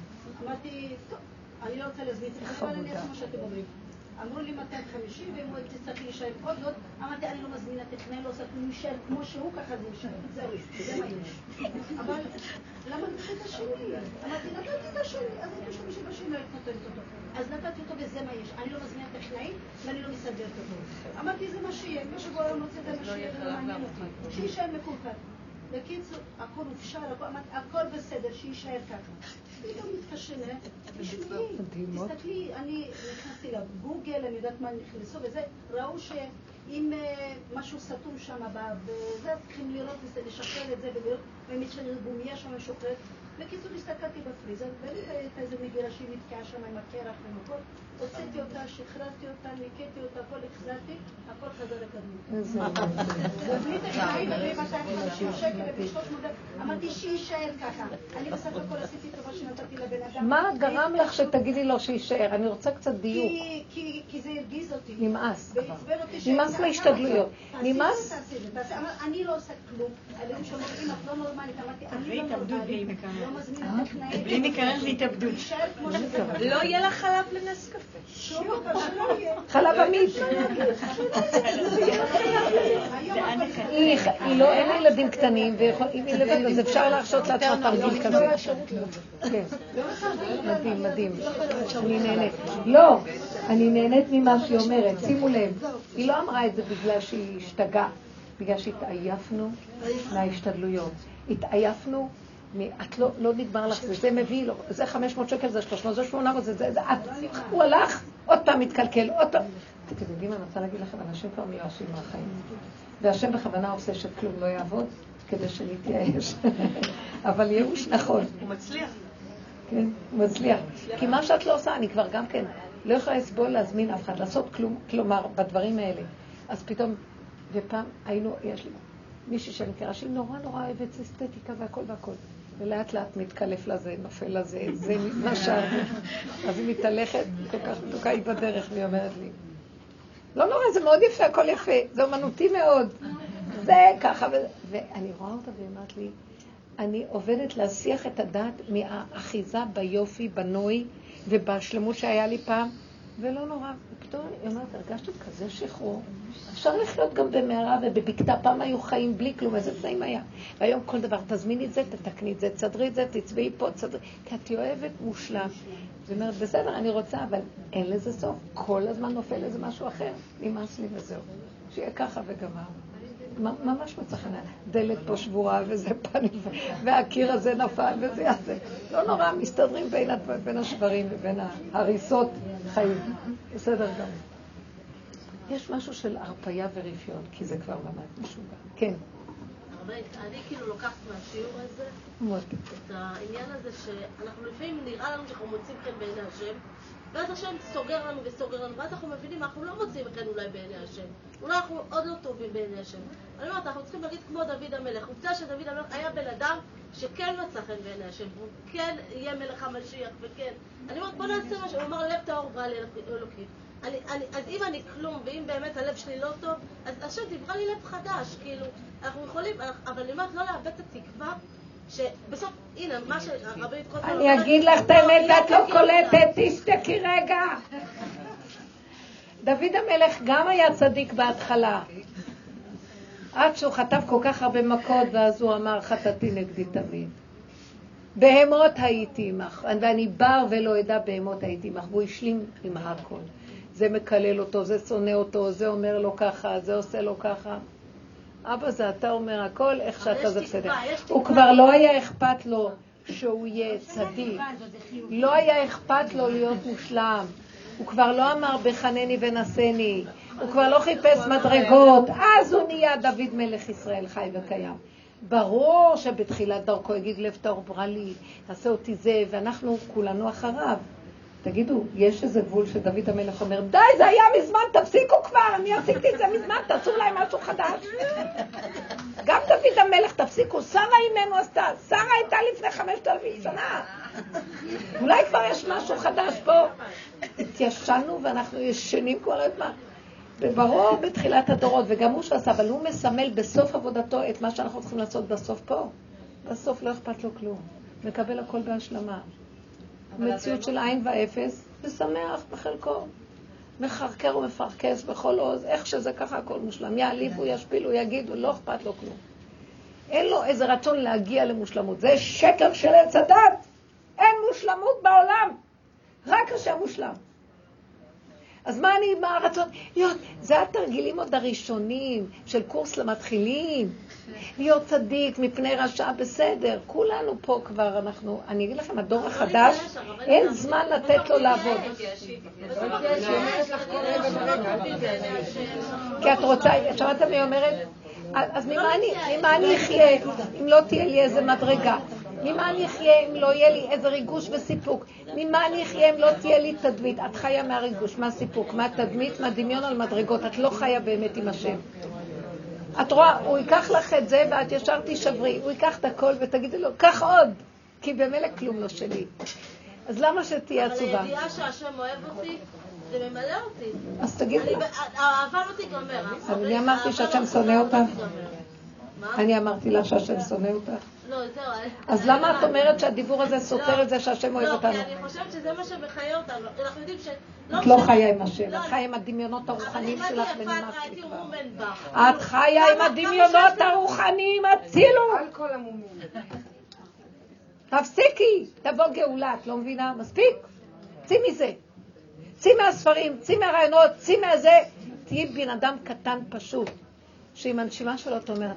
אמרתי, טוב, אני לא רוצה להזמין טכנאי, אבל אני אעשה מה שאתם אומרים. אמרו לי 250, ואם הוא תצטרך להישאר עוד זאת, אמרתי, אני לא מזמינה טכנאי, לא עושה כלום, יישאר כמו שהוא, ככה זה יישאר. זהו, זה מה יש. אבל למה נתתי את השני? אמרתי, נתתי את השני, אז אני חושבת שבשני לא נותנת אותו. אז נתתי אותו וזה מה יש. אני לא מזמינה טכנאי, ואני לא מסדרת אותו. אמרתי, זה מה שיהיה, מה שגורם רוצה זה מה שיהיה, זה לא מעניין אותי. שיישאר מקולקל. בקיצור, הכל הופשר, הכל, בסדר, שיישאר ככה. פתאום מתקשרת, תשמעי, מדהימות. תסתכלי, אני נכנסתי לגוגל, אני יודעת מה נכנסו, וזה, ראו שאם אה, משהו סתום שם, וזה, צריכים לראות, לשחרר את זה, ולראות, ואם יש שם משוחררת. בקיצור, הסתכלתי בפריזר, וראיתי איזה מגירה שהיא נתקעה שם עם הקרח הכל. הוצאתי אותה, שחררתי אותה, ניקיתי אותה, הכל החזרתי, הכל חזר לקדמות. איזה... ובלי טכנאי ובלי 250 שקל ובלי 300, אמרתי שיישאר ככה. אני בסך הכל עשיתי טובה שנתתי לבן אדם. מה גרם לך שתגידי לו שיישאר? אני רוצה קצת דיוק. כי- זה הרגיז אותי. נמאס כבר. נמאס מהשתדלויות. תעשי את נמאס? אני לא עושה כלום. הילדים שאומרים, אמא, את לא נורמלית. אמרתי, אני לא נורמלית. לא מזמינה טכנאי. בלי מקרר והתאבדות. לא יהיה לך חלב לנס חלב עמית. היא לא, אין לה ילדים קטנים, ואם היא לבד, אז אפשר להרשות לעצמה תרגיל כזה. כן. מדהים, מדהים. אני נהנית. לא, אני נהנית ממה שהיא אומרת. שימו לב, היא לא אמרה את זה בגלל שהיא השתגעה, בגלל שהתעייפנו מההשתדלויות. התעייפנו, את לא, לא נגמר לך זה, זה מביא לו, זה 500 שקל, זה 300, זה 800, זה זה, זה, את, הוא הלך, עוד פעם מתקלקל, עוד פעם. אתם יודעים מה אני רוצה להגיד לכם, אנשים כבר מיואשים מהחיים. והשם בכוונה עושה שכלום לא יעבוד, כדי שנתייאש. אבל ייאוש נכון. הוא מצליח. כן, הוא מצליח. כי מה שאת לא עושה, אני כבר גם כן לא יכולה לסבול להזמין אף אחד, לעשות כלום, כלומר, בדברים האלה. אז פתאום, ופעם היינו, יש לי מישהי שאני מכירה שהיא נורא נורא אוהבת אסתטיקה והכל והכל. ולאט לאט מתקלף לזה, נופל לזה, זה נשאר. אז היא מתהלכת, כל כך מתוקה היא בדרך, והיא אומרת לי, לא נורא, זה מאוד יפה, הכל יפה, זה אומנותי מאוד. זה ככה, ואני רואה אותה והיא אומרת לי, אני עובדת להסיח את הדעת מהאחיזה ביופי, בנוי ובשלמות שהיה לי פעם, ולא נורא. ופתאום היא אומרת, הרגשתי כזה שחרור. אפשר לחיות גם במערה ובבקתה. פעם היו חיים בלי כלום, איזה תנאים היה. והיום כל דבר, תזמיני את זה, תתקני את זה, תסדרי את זה, תצבעי פה, תסדרי. כי את אוהבת מושלם. היא אומרת, בסדר, אני רוצה, אבל אין לזה סוף. כל הזמן נופל איזה משהו אחר. נמאס לי וזהו. שיהיה ככה וגמר. ממש מצא חן. דלת פה שבורה וזה פנים, והקיר הזה נפל וזה הזה. לא נורא, מסתדרים בין השברים ובין ההריסות חיים. בסדר גמור. יש משהו של הרפייה ורפיון, כי זה כבר ממש משוגע. כן, אני כאילו לוקחת מהשיעור הזה. את העניין הזה שאנחנו לפעמים נראה לנו שאנחנו מוצאים חן בעיני השם, ואז השם סוגר לנו וסוגר לנו, ואז אנחנו מבינים, אנחנו לא מוצאים חן אולי בעיני השם. אולי אנחנו עוד לא טובים בעיני השם. אני אומרת, אנחנו צריכים להגיד כמו דוד המלך. עובדה שדוד המלך היה בן אדם שכן מצא חן בעיני השם, והוא כן יהיה מלך המשיח, וכן. אני אומרת, בוא נעשה משהו. הוא אמר, לב טהור ברא לי אלוקים. אני, אני, אז אם אני כלום, ואם באמת הלב שלי לא טוב, אז השם תברא לי לב חדש, כאילו, אנחנו יכולים, אבל אני אומרת, לא לאבד את התקווה, שבסוף, הנה, מה שהרבנית קודם... אני אגיד לך את האמת, את לא קולטת, תשתקי רגע. דוד המלך גם היה צדיק בהתחלה. עד שהוא חטף כל כך הרבה מכות, ואז הוא אמר, חטאתי נגדי תמיד. בהמות הייתי עמך, ואני בר ולא אדע בהמות הייתי עמך, והוא השלים עם הכל. זה מקלל אותו, זה שונא אותו, זה אומר לו ככה, זה עושה לו ככה. אבא זה אתה אומר הכל, איך שאתה זה בסדר. הוא. כבר לא היה אכפת לו שהוא יהיה צדיק. לא היה אכפת לו להיות מושלם. הוא כבר לא אמר בחנני ונשני. הוא כבר לא חיפש מדרגות. אז הוא נהיה דוד מלך ישראל חי וקיים. ברור שבתחילת דרכו יגיד לב טהור ברא לי, תעשה אותי זה, ואנחנו כולנו אחריו. תגידו, יש איזה גבול שדוד המלך אומר, די, זה היה מזמן, תפסיקו כבר, אני עשיתי את זה מזמן, תעשו להם משהו חדש. גם דוד המלך, תפסיקו, שרה אימנו עשתה, שרה הייתה לפני חמשת אלפים שנה. אולי כבר יש משהו חדש פה. התיישנו ואנחנו ישנים כל הזמן. וברור בתחילת הדורות, וגם הוא שעשה, אבל הוא מסמל בסוף עבודתו את מה שאנחנו צריכים לעשות בסוף פה. בסוף לא אכפת לו כלום. מקבל הכל בהשלמה. מציאות של עין ואפס, ושמח בחלקו. מחרקר ומפרכס בכל עוז, איך שזה ככה הכל מושלם. יעליבו, ישפילו, יגידו, לא אכפת לו כלום. אין לו איזה רצון להגיע למושלמות. זה שקר של עץ הדת. אין מושלמות בעולם. רק השם מושלם. אז מה אני, מה הרצון? להיות, זה התרגילים עוד הראשונים של קורס למתחילים. להיות צדיק מפני רשע, בסדר. כולנו פה כבר, אנחנו, אני אגיד לכם, הדור החדש, אין זמן לתת לו לעבוד. כי את רוצה, שמעת מי אומרת? אז ממה אני אחיה אם לא תהיה לי איזה מדרגה? ממה אני אחיה אם לא יהיה לי איזה ריגוש וסיפוק? ממה אני אחיה אם לא תהיה לי תדמית? את חיה מהריגוש, מהסיפוק, מהתדמית, מהדמיון על מדרגות. את לא חיה באמת עם השם. את רואה, הוא ייקח לך את זה ואת ישר תישברי. הוא ייקח את הכל ותגידי לו, קח עוד, כי במילא כלום לא שלי. אז למה שתהיה עצובה? אבל הידיעה שהשם אוהב אותי, זה ממלא אותי. אז תגידי לו. האהבה לא תיגמר. אני אמרתי שהשם שונא אותך? אני אמרתי לה שהשם שונא אותך? לא, זהו. אז למה את אומרת שהדיבור הזה סותר את זה שהשם אוהב אותנו? לא, כי אני חושבת שזה מה שמחיה אותנו. אנחנו יודעים ש... את לא חיה עם השם, את חיה עם הדמיונות הרוחניים שלך ונמאס לי כבר. את חיה עם הדמיונות הרוחניים, הצילו! תפסיקי, תבוא גאולה, את לא מבינה? מספיק. צאי מזה. צאי מהספרים, צאי מהרעיונות, צאי מהזה. תהיי בן אדם קטן פשוט, שעם הנשימה שלו את אומרת,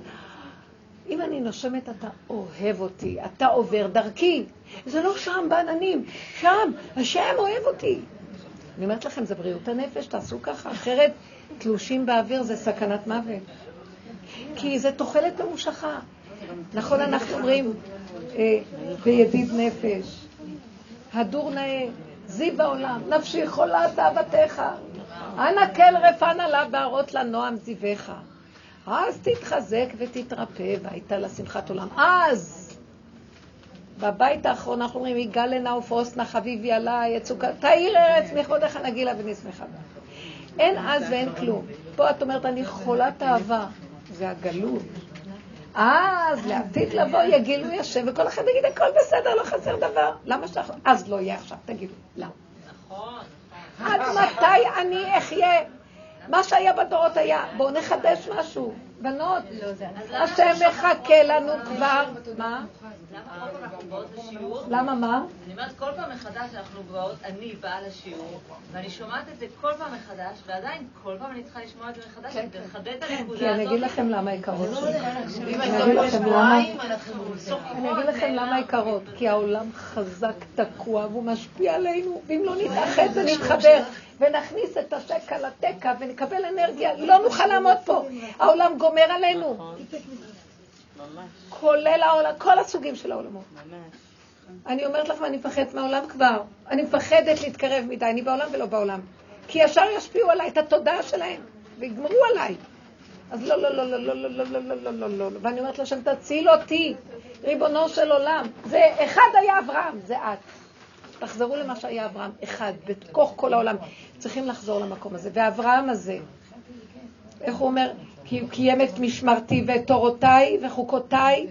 אם אני נושמת, אתה אוהב אותי, אתה עובר דרכי. זה לא שם בעננים, שם, השם אוהב אותי. אני אומרת לכם, זה בריאות הנפש, תעשו ככה, אחרת תלושים באוויר זה סכנת מוות. כי זה תוחלת ממושכה. נכון, אנחנו אומרים, אה, בידיד נפש, הדור נאה, זיו בעולם, נפשי חולה תאוותך, אנא כל רפן עליו בהראות לנועם זיווך. אז תתחזק ותתרפא, והייתה לה שמחת עולם. אז, בבית האחרון אנחנו אומרים, יגאל לנה ופרוסנה חביבי עליי, יצוקה, תאיר ארץ מכבודך נגילה ונשמחה. אין אז ואין כלום. פה את אומרת, אני חולת אהבה. זה הגלות. אז לעתיד לבוא יגילו השם, וכל אחד יגיד, הכל בסדר, לא חסר דבר. למה שאנחנו... אז לא יהיה עכשיו, תגידו. למה? נכון. עד מתי אני אחיה? מה שהיה בדורות היה, בואו נחדש משהו. בנות, השם מחכה לנו כבר. מה? למה מה? אני אומרת, כל פעם מחדש אנחנו באות, אני באה לשיעור, ואני שומעת את זה כל פעם מחדש, ועדיין כל פעם אני צריכה לשמוע את זה מחדש, כן. כדי לחדד את הנקודה הזאת. כי אני אגיד לכם למה יקרות לא אני אגיד לכם למה-. אני אגיד לכם למה יקרות. כי העולם חזק, תקוע, והוא משפיע עלינו, ואם לא נתאחד ונתחבר, ונכניס את השקע לתקע ונקבל אנרגיה, לא נוכל לעמוד פה. העולם גומר עלינו. כולל העולם, כל הסוגים של העולמות. אני אומרת לכם, אני מפחדת מהעולם כבר. אני מפחדת להתקרב מדי, אני בעולם ולא בעולם. כי ישר ישפיעו עליי את התודעה שלהם, ויגמרו עליי. אז לא, לא, לא, לא, לא, לא, לא, לא, לא, לא, לא, לא, לא. ואני אומרת לשם, תציל אותי, ריבונו של עולם. זה אחד היה אברהם, זה את. תחזרו למה שהיה אברהם, אחד, בתוך כל העולם. צריכים לחזור למקום הזה. ואברהם הזה, איך הוא אומר? כי הוא קיים את משמרתי ואת תורותיי וחוקותיי.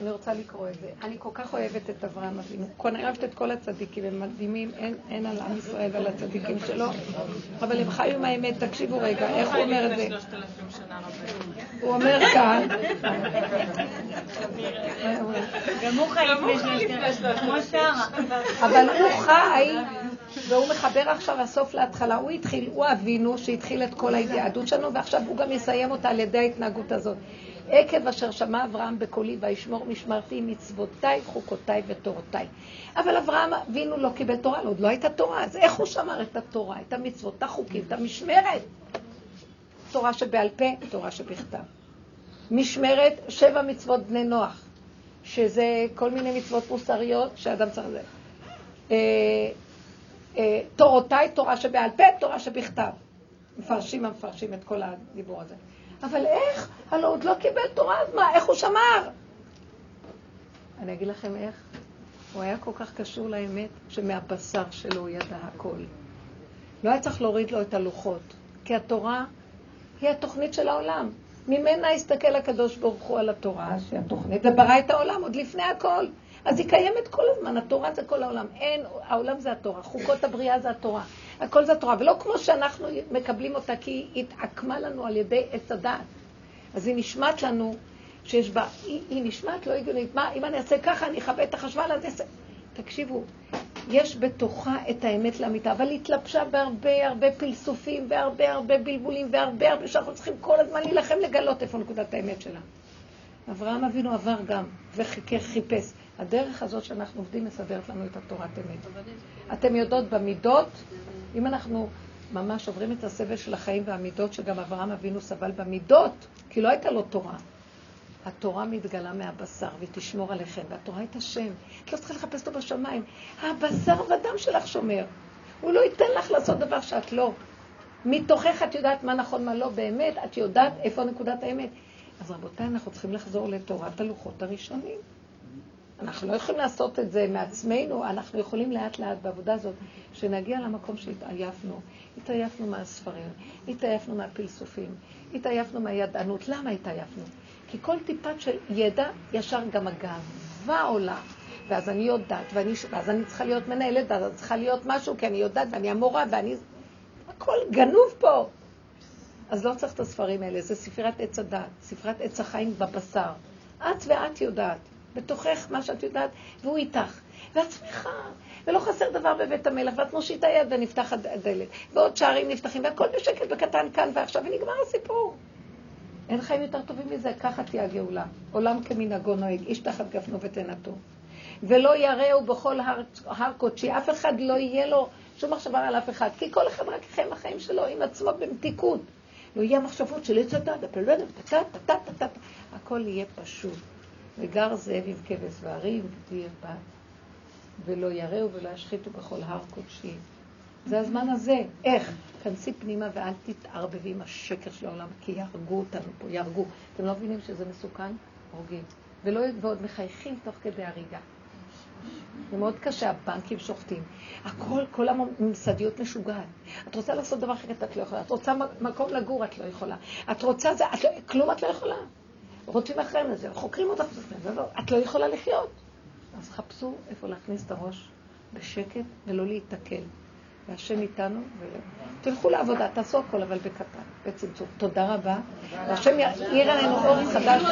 אני רוצה לקרוא את זה. אני כל כך אוהבת את אברהם אבינו. אני אוהבת את כל הצדיקים, הם מדהימים, אין, אין על עם ישראל ועל הצדיקים שלו, אבל הם חיו עם האמת. תקשיבו רגע, איך הוא אומר את זה? הוא אומר כאן, גם הוא חי לפני שלושת אלפים, כמו שרה. אבל הוא חי, והוא מחבר עכשיו הסוף להתחלה. הוא התחיל, הוא אבינו שהתחיל את כל היהדות שלנו, ועכשיו הוא גם יסיים אותה על ידי ההתנהגות הזאת. עקב אשר שמע אברהם בקולי וישמור משמרתי מצוותיי, חוקותיי ותורותיי. אבל אברהם אבינו לא קיבל תורה, עוד לא הייתה תורה, אז איך הוא שמר את התורה, את המצוות, את החוקים, את המשמרת? תורה שבעל פה, תורה שבכתב. משמרת, שבע מצוות בני נוח, שזה כל מיני מצוות מוסריות שאדם צריך לזה. אה, אה, תורותיי, תורה שבעל פה, תורה שבכתב. מפרשים המפרשים את כל הדיבור הזה. אבל איך? הלוא עוד לא קיבל תורה, אז מה? איך הוא שמר? אני אגיד לכם איך. הוא היה כל כך קשור לאמת, שמהבשר שלו הוא ידע הכל. לא היה צריך להוריד לו את הלוחות, כי התורה היא התוכנית של העולם. ממנה הסתכל הקדוש ברוך הוא על התורה, שהיא התוכנית, וברא את העולם עוד לפני הכל. אז היא קיימת כל הזמן, התורה זה כל העולם. אין, העולם זה התורה, חוקות הבריאה זה התורה. הכל זה התורה, ולא כמו שאנחנו מקבלים אותה, כי היא התעקמה לנו על ידי עץ הדעת. אז היא נשמעת לנו, שיש בה, היא, היא נשמעת לא הגיונית. מה, אם אני אעשה ככה, אני אכבה את החשמל, אז אעשה... תקשיבו, יש בתוכה את האמת לאמיתה, אבל היא התלבשה בהרבה הרבה פלסופים, והרבה הרבה בלבולים, והרבה הרבה שאנחנו צריכים כל הזמן להילחם לגלות איפה נקודת האמת שלה. אברהם אבינו עבר גם, וחיפש. הדרך הזאת שאנחנו עובדים מסדרת לנו את התורת אמת. אתם יודעות במידות, אם אנחנו ממש עוברים את הסבל של החיים והמידות, שגם אברהם אבינו סבל במידות, כי לא הייתה לו תורה. התורה מתגלה מהבשר, והיא תשמור עליכם, והתורה את השם. את לא צריכה לחפש אותו בשמיים. הבשר ודם שלך שומר. הוא לא ייתן לך לעשות דבר שאת לא. מתוכך את יודעת מה נכון, מה לא באמת, את יודעת איפה נקודת האמת. אז רבותיי, אנחנו צריכים לחזור לתורת הלוחות הראשונים. אנחנו לא יכולים לעשות את זה מעצמנו, אנחנו יכולים לאט לאט בעבודה הזאת, שנגיע למקום שהתעייפנו. התעייפנו מהספרים, התעייפנו מהפלסופים, התעייפנו מהידענות. למה התעייפנו? כי כל טיפת של ידע, ישר גם הגאווה עולה. ואז אני יודעת, ואני, ואז אני צריכה להיות מנהלת, ואז אני צריכה להיות משהו, כי אני יודעת, ואני המורה, ואני... הכל גנוב פה. אז לא צריך את הספרים האלה, זה ספרת עץ הדת, ספרת עץ החיים בבשר. את ואת יודעת. בתוכך מה שאת יודעת, והוא איתך. ואת שמחה, ולא חסר דבר בבית המלך, ואת מושיטה יד ונפתחת הדלת, ועוד שערים נפתחים, והכל בשקט בקטן כאן ועכשיו, ונגמר הסיפור. אין חיים יותר טובים מזה, ככה תהיה הגאולה. עולם כמנהגו נוהג, איש תחת גפנו ותנתו. ולא יראו בכל הר, הר קודשי, אף אחד לא יהיה לו שום מחשבה על אף אחד, כי כל אחד רק יחיה החיים שלו עם עצמו במתיקות. לא יהיה מחשבות של עץ הדת, הכל יהיה פשוט. וגר זאב עם כבש וערים, ודיר בת, ולא יראו ולא ישחיתו בכל הר קודשי. זה הזמן הזה. איך? כנסי פנימה ואל תתערבבי עם השקר של העולם, כי יהרגו אותנו פה, יהרגו. אתם לא מבינים שזה מסוכן? הורגים. ולא, ועוד מחייכים תוך כדי הריגה. זה מאוד קשה, הבנקים שוחטים. הכל, כל הממסדיות משוגעת. את רוצה לעשות דבר אחר, את לא יכולה. את רוצה מקום לגור, את לא יכולה. את רוצה זה, את לא, כלום את לא יכולה. רוצים אחריהם לזה, חוקרים אותך, את לא יכולה לחיות. אז חפשו איפה להכניס את הראש בשקט ולא להיתקל. והשם איתנו, תלכו לעבודה, תעשו הכל, אבל בקטן, בצמצום. תודה רבה. והשם יאיר עלינו אור חדש.